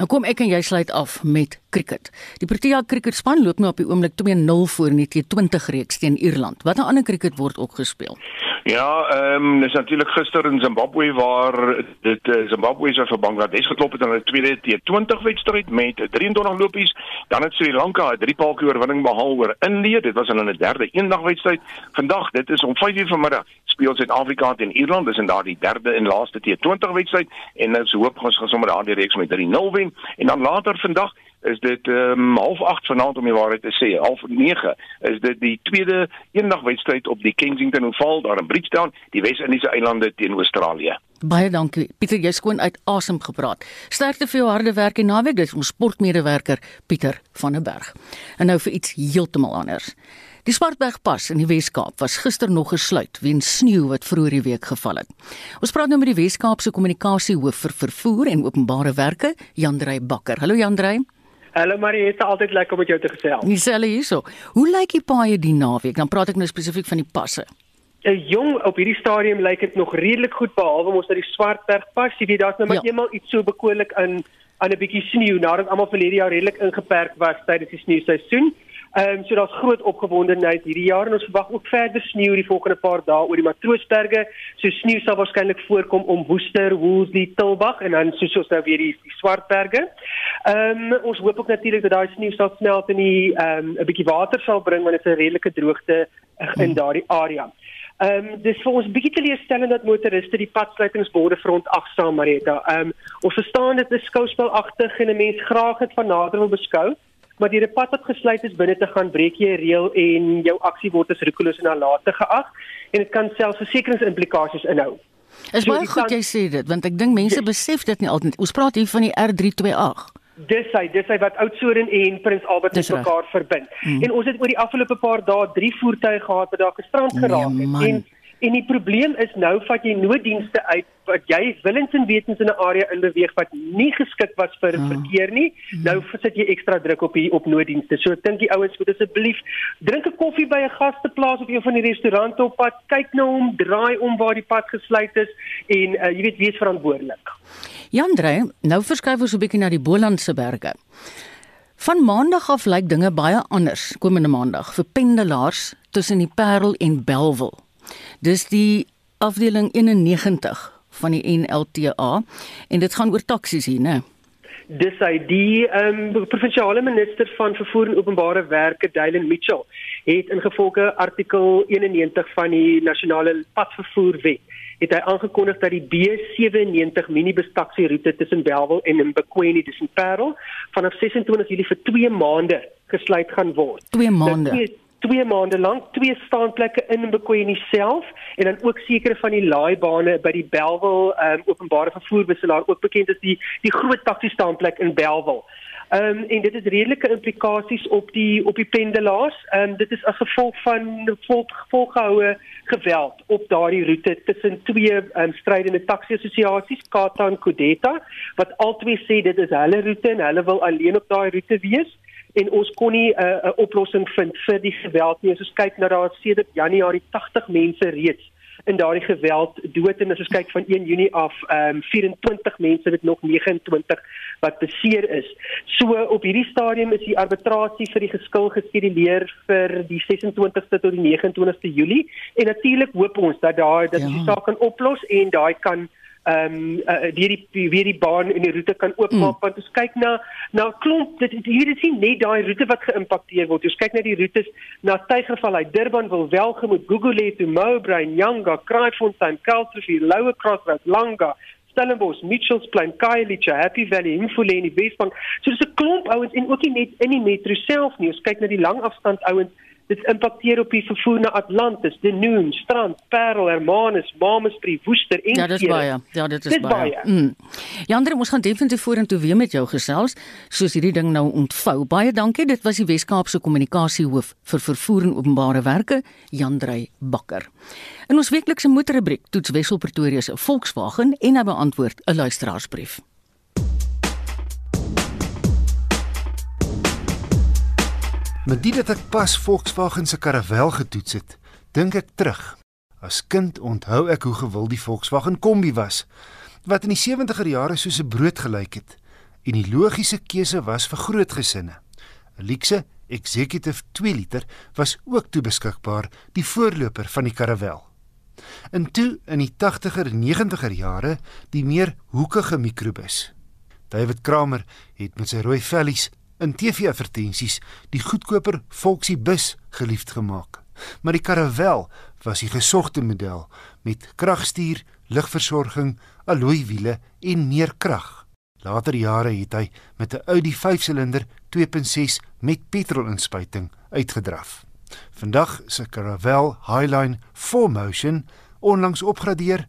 Nou kom ek en jy sluit af met cricket. Die Protea cricketspan loop nou op die oomblik 2-0 voor in die T20 reeks teen Ierland. Watter ander cricket word ook gespeel? Ja, ehm um, dis natuurlik gister in Zimbabwe waar dit uh, Zimbabwe se vir Bangladesh geklop het in hulle tweede T20 wedstryd met 23 lopies. Dan het Sri Lanka 'n driepaaltjie oorwinning behaal oor Indië. Dit was in hulle derde eendagwedstryd. Vandag, dit is om 5:00 vanmiddag, speel Suid-Afrika teen Ierland. Dis in daardie derde en laaste T20 wedstryd en ons hoop ons gaan sommer daardie reeks met 3-0 wen. En dan later vandag is dit um, half 8 vanaand om die waarheid te sê half 9 is dit die tweede eendagwedstryd op die Kensington Oval daar in Bridgetown die Wes-Indiese eilande teen Australië Baie dankie Pieter jy skoon uit asem gepraat sterkte vir jou harde werk en naweek dis ons sportmedewerker Pieter van der Berg en nou vir iets heeltemal anders Die Swartbergpas in die Wes-Kaap was gister nog gesluit weens sneeu wat vroeër die week geval het. Ons praat nou met die Wes-Kaapse kommunikasiehoof vir vervoer en openbare werke, Jandrey Bakker. Hallo Jandrey. Hallo Marie, dit is altyd lekker om met jou te gesels. Dieselfde hierso. Hoe lyk die paaie die naweek? Dan praat ek nou spesifiek van die passe. 'n Jong, op hierdie stadium lyk dit nog redelik goed behalwe ons dat die Swartberg pas, jy weet daar's nou maar ja. eenmal iets so bekoorlik in aan 'n bietjie sneeu nadat almal verlede jaar redelik ingeperk was tydens die sneeuseisoen. Ehm um, so daar's groot opgewondenheid hierdie jaar en ons verwag ook verder sneeu die volgende paar dae oor die Matroosberge. So sneeu sal waarskynlik voorkom om Woester, Woolsley, Tilbag en dan soos ons nou weer die, die Swartberge. Ehm um, ons hoop ook natuurlik dat daai sneeu sal smelt en die ehm um, 'n bietjie water sal bring want dit is 'n redelike droogte in daardie area. Ehm um, dis vir ons bietjie teleurstellend dat motoriste die padsluitingsborde front afsaam Marita. Ehm um, ons verstaan dit is skouspelagtig en 'n mens graag dit van nader wil beskou maar die pad wat gesluit is binne te gaan breek jy 'n reël en jou aksie word as roekeloos en nalatig geag en dit kan selfs versekeringsimplikasies inhou. Is so, baie goed jy sê dit want ek dink mense besef dit nie altyd. Ons praat hier van die R328. Dis hy, dis hy wat Oudtshoorn en Prins Albert met mekaar verbind. Mm. En ons het oor die afgelope paar dae drie voertuie gehad wat daar gestrand nee, geraak het nee, en En die probleem is nou vat jy nooddienste uit wat jy willens en wetens in 'n area in beweeg wat nie geskik was vir ja. verkeer nie. Nou sit jy ekstra druk op hier op nooddienste. So ek dink die ouens moet asseblief drink 'n koffie by 'n gasteplaas of een van die restaurante op pad, kyk nou om, draai om waar die pad gesluit is en uh, jy weet wie is verantwoordelik. Jan Drey, nou verskuif ons 'n bietjie na die Bolandse berge. Van maandag af lyk dinge baie anders komende maandag vir pendelaars tussen die Parel en Belwel. Dis die afdeling 91 van die NLTA en dit gaan oor taksies hier, né? Dis hy die ehm um, provinsiale minister van vervoer en openbare werke, Dylan Mitchell, het ingevolge artikel 91 van die nasionale padvervoerwet het hy aangekondig dat die B97 minibus taxi roete tussen Belwel en Mbekweni tussen Parel vanaf 26 Julie vir 2 maande gesluit gaan word. 2 maande. Nou, dit, 2 maande lank twee staanplekke in Mbekoeni self en dan ook sekere van die laaibane by die Belwel um, openbare vervoerbusselaar ook bekend as die die groot taxi staanplek in Belwel. Ehm um, en dit het redelike implikasies op die op die pendelaars. Ehm um, dit is 'n gevolg van vol, volgehoue geweld op daardie roete tussen twee ehm um, strydende taxi-assosiasies, Kata en Kodeta, wat albei sê dit is hulle roete en hulle wil alleen op daai roete wees en ons kon nie 'n uh, 'n oplossing vind vir die geweld nie. As ons kyk na daar sedert Januarie 80 mense reeds in daardie geweld dood en as ons kyk van 1 Junie af, ehm um, 24 mense met nog 29 wat beseer is. So op hierdie stadium is die arbitrasie vir die geskil geskeduleer vir die 26ste tot die 29ste Julie en natuurlik hoop ons dat daai dat ja. die saak kan oplos en daai kan ehm um, uh, weer die weer die baan en die roete kan oopmaak mm. want ons kyk na na klomp dit hier is nie net daai roete wat geïmpakteer word. Ons kyk na die roetes na Tygerval uit. Durban wil welgemoed Google to Mowbray Nyanga Kraaifontein Kalsrivier Loue Crossroads Langa Stellenbosch Mitchells Plain Khayelitsha Happy Valley Mfuleni Wesbank. So dis 'n klomp ouens en ook nie net in die metro self nie. Ons kyk na die langafstand ouens dit impakteer op die vervoer na Atlantis, Denoon, Strand, Parel, Hermanus, Mamasbury, Woester en Ja, dis baie. Ja, dit is dit baie. baie. Mm. Jandre, ons gaan definitief vorentoe weer met jou gesels soos hierdie ding nou ontvou. Baie dankie. Dit was die Wes-Kaapse kommunikasiehoof vir vervoer en openbare werke, Jandrey Bakker. In ons weeklikse motorrubriek toets Wessel Pretoria se Volkswagen en hy beantwoord 'n luisteraarsbrief. Met dit dat ek pas Volkswagen se karavel getoets het, dink ek terug. As kind onthou ek hoe gewild die Volkswagen Kombi was, wat in die 70er jare soos 'n brood gelyk het en die logiese keuse was vir groot gesinne. 'n Luxe Executive 2 liter was ook toe beskikbaar, die voorloper van die karavel. En toe in die 80er en 90er jare die meer hoekige mikrobus. David Kramer het met sy rooi vellies in TV-advertensies die goedkoper Volksie bus geliefd gemaak. Maar die Caravelle was die gesogte model met kragstuur, ligversorging, alloy wiele en meer krag. Later jare het hy met 'n Audi 5-silinder 2.6 met petrolinspuiting uitgedraf. Vandag se Caravelle Highline 4Motion onlangs opgradeer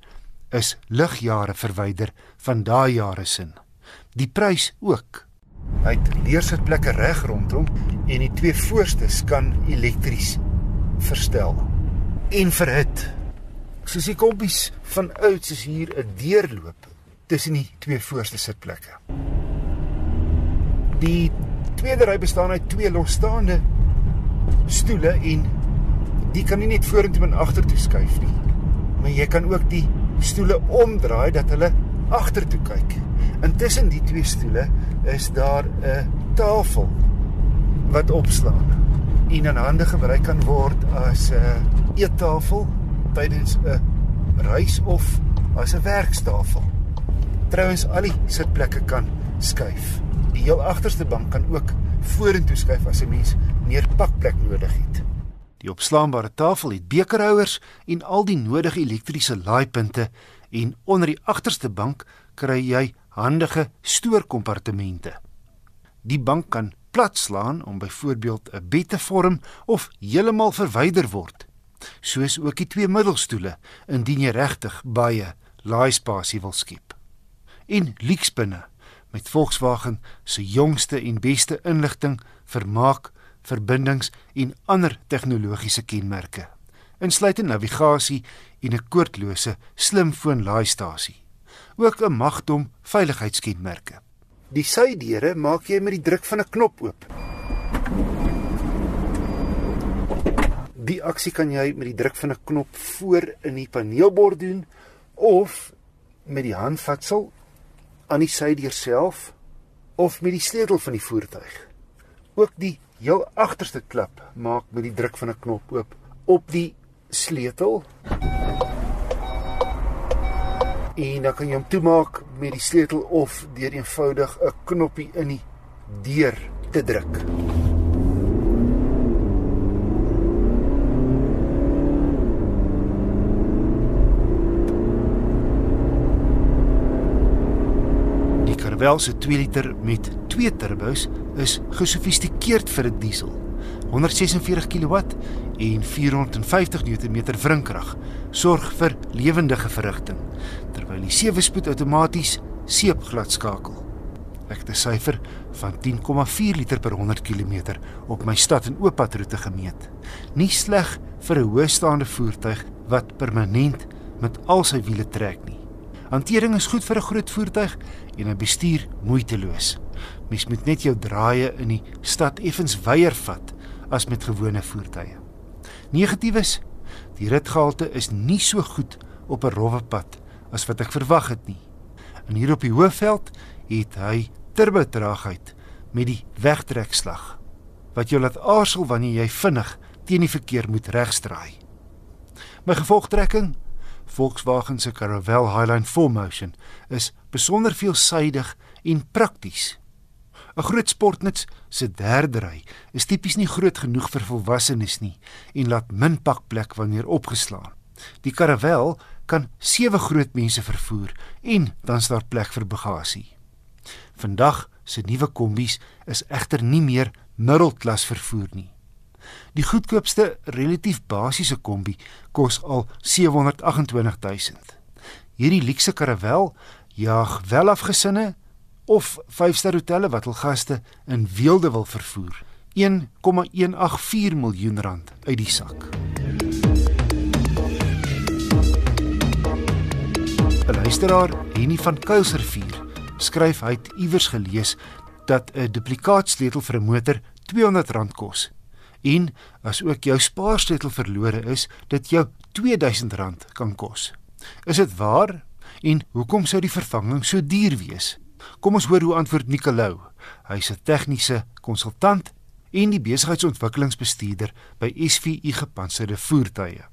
is ligjare verwyder van daai jare sin. Die prys ook Hy het leersitplekke reg rondom en die twee voorstes kan elektries verstel en verhit. Soos die kompies van ouds is hier 'n deurloop tussen die twee voorste sitplekke. Die tweede ry bestaan uit twee losstaande stoele en die kan nie net vorentoe en agtertoe skuif nie. Maar jy kan ook die stoele omdraai dat hulle agtertoe kyk. Intussen die twee stoele is daar 'n tafel wat opslaan en in hande gebruik kan word as 'n eettafel tydens 'n reis of as 'n werkstafel. Trouwens al die sitplekke kan skuif. Die heel agterste bank kan ook vorentoe skuif as 'n mens meer pakplek nodig het. Die opslaanbare tafel het bekerhouers en al die nodige elektriese laaipunte en onder die agterste bank kry jy handige stoorkompartemente. Die bank kan platslaan om byvoorbeeld 'n bed te vorm of heeltemal verwyder word. Soos ook die twee middelstoele indien jy regtig baie laaispasie wil skep. En Lixbinne met Volkswagen se jongste en beste inligting, vermaak, verbindings en ander tegnologiese kenmerke, insluitend navigasie en 'n koordlose slimfoon laaistasie ook 'n magdom veiligheidskenmerke. Die sydeure maak jy met die druk van 'n knop oop. Die aksie kan jy met die druk van 'n knop voor in die paneelbord doen of met die handvatsel aan die sydeur self of met die sleutel van die voertuig. Ook die heel agterste klap maak met die druk van 'n knop oop op die sleutel en dan kan jy hom toemaak met die sleutel of deur eenvoudig 'n knoppie in die deur te druk. Die Caravelle se 2 liter met 2 turbos is gesofistikeerd vir 'n diesel. 146 kW en 450 Nm wrinkrag sorg vir lewendige verrigting terwyl die sewe spoed outomaties seepglad skakel. Ek het 'n syfer van 10,4 liter per 100 km op my stad en ooppadroete gemeet. Nie sleg vir 'n hoëstaande voertuig wat permanent met al sy wiele trek nie. Hantering is goed vir 'n groot voertuig en 'n bestuur moeiteloos. Mens moet net jou draaie in die stad effens weier vat as met gewone voertuie. Negatiefs: die ritgehalte is nie so goed op 'n rowwe pad as wat ek verwag het nie. En hier op die hoofveld het hy turbotraagheid met die wegtrekslag wat jou laat aarzel wanneer jy vinnig teen die verkeer moet regstraai. My gevolgtrekking: Volkswagen se Caravelle Highline 4Motion is besonder veelsuidig en prakties. 'n Groot sportnuts se derde ry is tipies nie groot genoeg vir volwassenes nie en laat min pakplek wanneer opgeslaan. Die Caravelle kan sewe groot mense vervoer en dan's daar plek vir bagasie. Vandag se nuwe kombies is egter nie meer middelklas vervoer nie. Die goedkoopste relatief basiese kombi kos al 728000. Hierdie luukse karavel jaag welafgesinne of 5-ster hotelle wat hul gaste in weelde wil vervoer. 1,184 miljoen rand uit die sak. Luisteraar, Henny van Kuilsrivier, skryf hy het iewers gelees dat 'n duplikaatsleutel vir 'n motor R200 kos en as ook jou spaarsleutel verlore is, dit jou R2000 kan kos. Is dit waar? En hoekom sou die vervanging so duur wees? Kom ons hoor hoe antwoord Nicolou. Hy's 'n tegniese konsultant en die besigheidsontwikkelingsbestuurder by SVU Gepantserde Voertuie.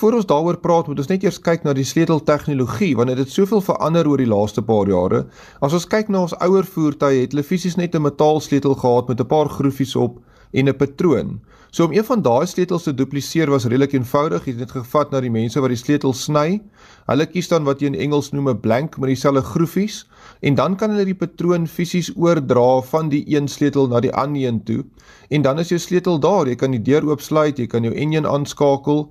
Voordat ons daaroor praat, moet ons net eers kyk na die sleuteltegnologie want dit het soveel verander oor die laaste paar jare. As ons kyk na ons ouer voertuie, het hulle fisies net 'n metaalsleutel gehad met 'n paar groefies op en 'n patroon. So om een van daai sleutels te dupliseer was redelik eenvoudig. Jy het net gevat na die mense wat die sleutel sny. Hulle kies dan wat jy in Engels noem 'n blank met dieselfde groefies en dan kan hulle die patroon fisies oordra van die een sleutel na die ander een toe. En dan is jou sleutel daar. Jy kan die deur oopsluit, jy kan jou enjin aanskakel.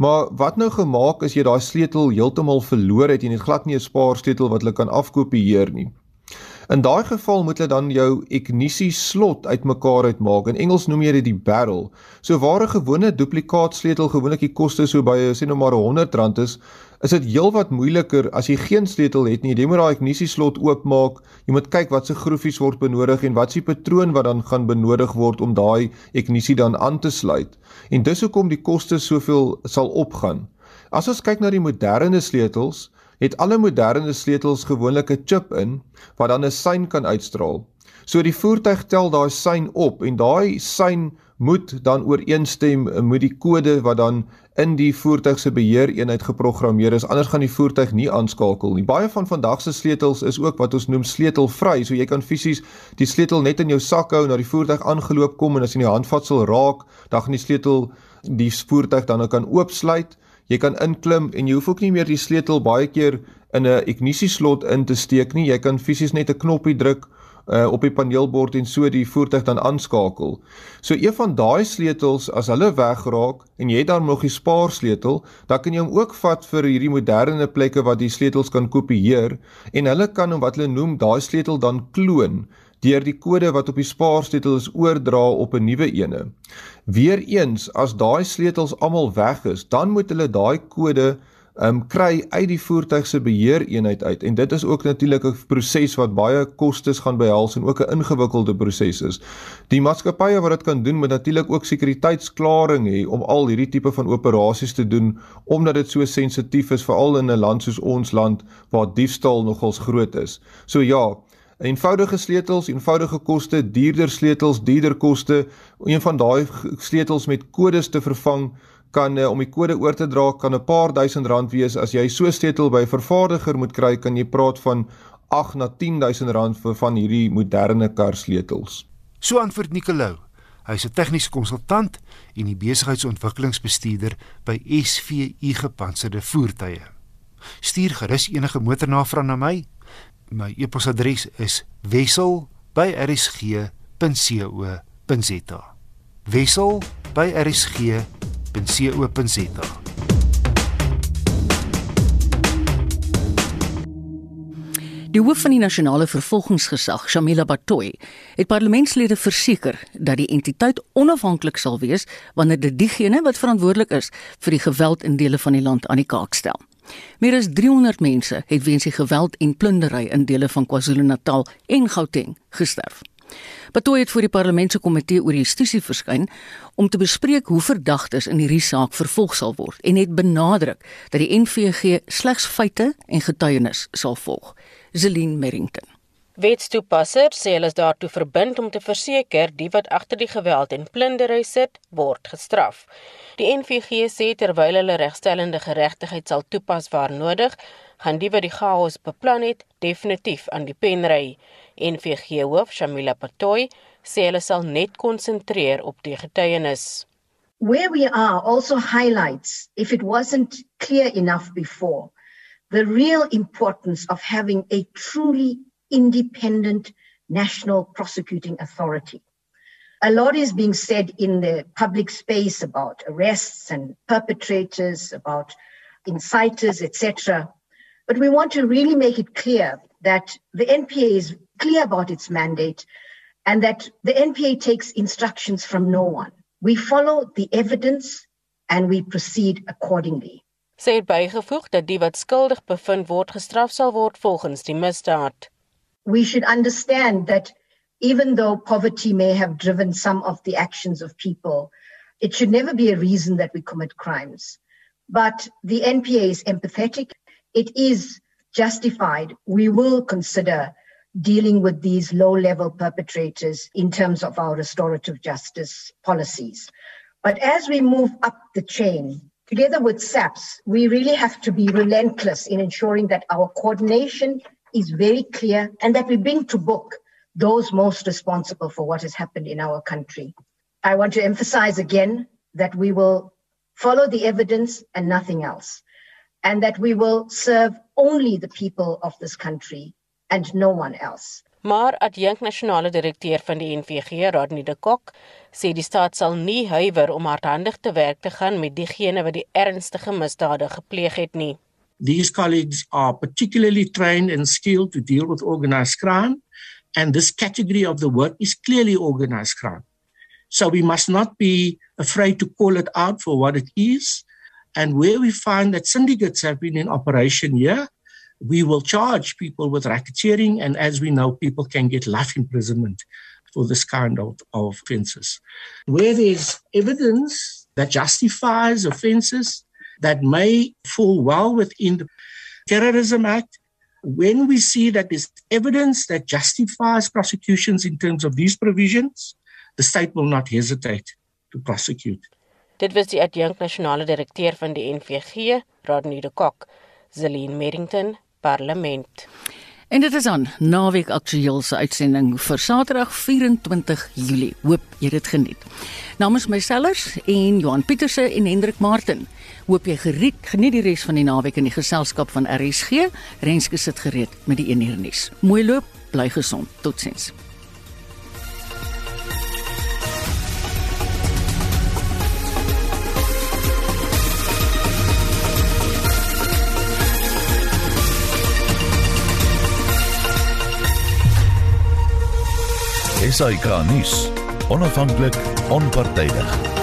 Maar wat nou gemaak as jy daai sleutel heeltemal verloor het jy het glad nie 'n spaarsleutel wat hulle kan afkopieer nie? In daai geval moet hulle dan jou ignisie slot uitmekaar uitmaak. In Engels noem jy dit die barrel. So waar 'n gewone duplikaatsleutel gewoonlik die koste so by sê nou maar R100 is, is dit heelwat moeiliker as jy geen sleutel het nie. Jy moet daai ignisie slot oopmaak. Jy moet kyk wat se groefies word benodig en wat se patroon wat dan gaan benodig word om daai ignisie dan aan te sluit. En dis hoekom die koste soveel sal opgaan. As ons kyk na die moderne sleutels, het alle moderne sleutels gewoonlik 'n chip in wat dan 'n sein kan uitstraal. So die voertuig tel daai sein op en daai sein moet dan ooreenstem met die kode wat dan in die voertuig se beheereenheid geprogrammeer is anders gaan die voertuig nie aanskakel nie. Baie van vandag se sleutels is ook wat ons noem sleutelvry, so jy kan fisies die sleutel net in jou sak hou en na die voertuig aangeloop kom en as jy die handvatsel raak, dan gaan die sleutel die voertuig dan kan oopsluit jy kan inklim en jy hoef ook nie meer die sleutel baie keer in 'n ignisieslot in te steek nie. Jy kan fisies net 'n knoppie druk uh, op die paneelbord en so die voertuig dan aanskakel. So een van daai sleutels as hulle wegraak en jy dan nog die spaarsleutel, dan kan jy hom ook vat vir hierdie moderne plekke wat die sleutels kan kopieer en hulle kan hom wat hulle noem daai sleutel dan kloon deur die kode wat op die spaarsleutel is oordra op 'n nuwe ene. Weereens as daai sleutels almal weg is, dan moet hulle daai kode um kry uit die voertuig se beheereenheid uit en dit is ook natuurlik 'n proses wat baie kostes gaan behels en ook 'n ingewikkelde proses is. Die maatskappye wat dit kan doen moet natuurlik ook sekuriteitsklaring hê om al hierdie tipe van operasies te doen omdat dit so sensitief is veral in 'n land soos ons land waar diefstal nogals groot is. So ja, eenvoudige sleutels, eenvoudige koste, duurder sleutels, duurder koste. Een van daai sleutels met kodes te vervang kan uh, om die kode oor te dra kan 'n paar duisend rand wees. As jy so sleutel by 'n vervaardiger moet kry, kan jy praat van 8 na 10000 rand vir van hierdie moderne kar sleutels. So antwoord Nicolou. Hy's 'n tegniese konsultant en die besigheidsontwikkelingsbestuurder by SVU Gepantserde Voertuie. Stuur gerus enige motornavraag na my my e-posadres is wissel@rsg.co.za. wissel@rsg.co.za. Die hoof van die nasionale vervolgingsgesag, Shamila Batoy, het parlementslede verseker dat die entiteit onafhanklik sal wees wanneer dit diegene wat verantwoordelik is vir die geweld in dele van die land aan die kaak stel. Meer as 300 mense het weens die geweld en plundering in dele van KwaZulu-Natal en Gauteng gesterf. Betooi het voor die parlementêre komitee oor justisie verskyn om te bespreek hoe verdagtes in hierdie saak vervolg sal word en het benadruk dat die NVG slegs feite en getuienis sal volg. Zelin Merrington Wetstoepassers sê hulle is daartoe verbind om te verseker die wat agter die geweld en plundering sit, word gestraf. Die NVG sê terwyl hulle regstellende geregtigheid sal toepas waar nodig, gaan die wat die chaos beplan het, definitief aan die pen ry. NVG hoof Shamila Patoy sê hulle sal net konsentreer op die getuienis. Where we are also highlights if it wasn't clear enough before the real importance of having a truly independent national prosecuting authority. A lot is being said in the public space about arrests and perpetrators, about inciters, etc. But we want to really make it clear that the NPA is clear about its mandate and that the NPA takes instructions from no one. We follow the evidence and we proceed accordingly. Sy het bygevoeg dat die wat skuldig bevind word gestraf sal word volgens die misdaad. We should understand that even though poverty may have driven some of the actions of people, it should never be a reason that we commit crimes. But the NPA is empathetic. It is justified. We will consider dealing with these low level perpetrators in terms of our restorative justice policies. But as we move up the chain, together with SAPS, we really have to be relentless in ensuring that our coordination is very clear and that we bring to book those most responsible for what has happened in our country. I want to emphasize again that we will follow the evidence and nothing else, and that we will serve only the people of this country and no one else. Maar adjunk nasionale direkteur van die NVG, Rodney de Kok, sê die staat sal nie huiwer om hardhandig te werk te gaan met diegene wat die ernstige misdade gepleeg het nie. These colleagues are particularly trained and skilled to deal with organized crime, and this category of the work is clearly organized crime. So we must not be afraid to call it out for what it is. And where we find that syndicates have been in operation here, we will charge people with racketeering. And as we know, people can get life imprisonment for this kind of, of offenses. Where there's evidence that justifies offenses, that may fall well within the Terrorism Act. When we see that there's evidence that justifies prosecutions in terms of these provisions, the state will not hesitate to prosecute. Dit was die adjunkt nasionale direkteur van die NVG, Rodney de Kok, Zelin Merrington, Parlement. En dit is aan naweek aktueel se uitsending vir Saterdag 24 Julie. Hoop jy dit geniet. Namens my sellers en Johan Pieterse en Hendrik Martin. Hoop jy geriet geniet die res van die naweek in die geselskap van RSG. Renske sit gereed met die 1 uur nuus. Mooi loop, bly gesond. Totsiens. SAK nuus. Onafhanklik, onpartydig.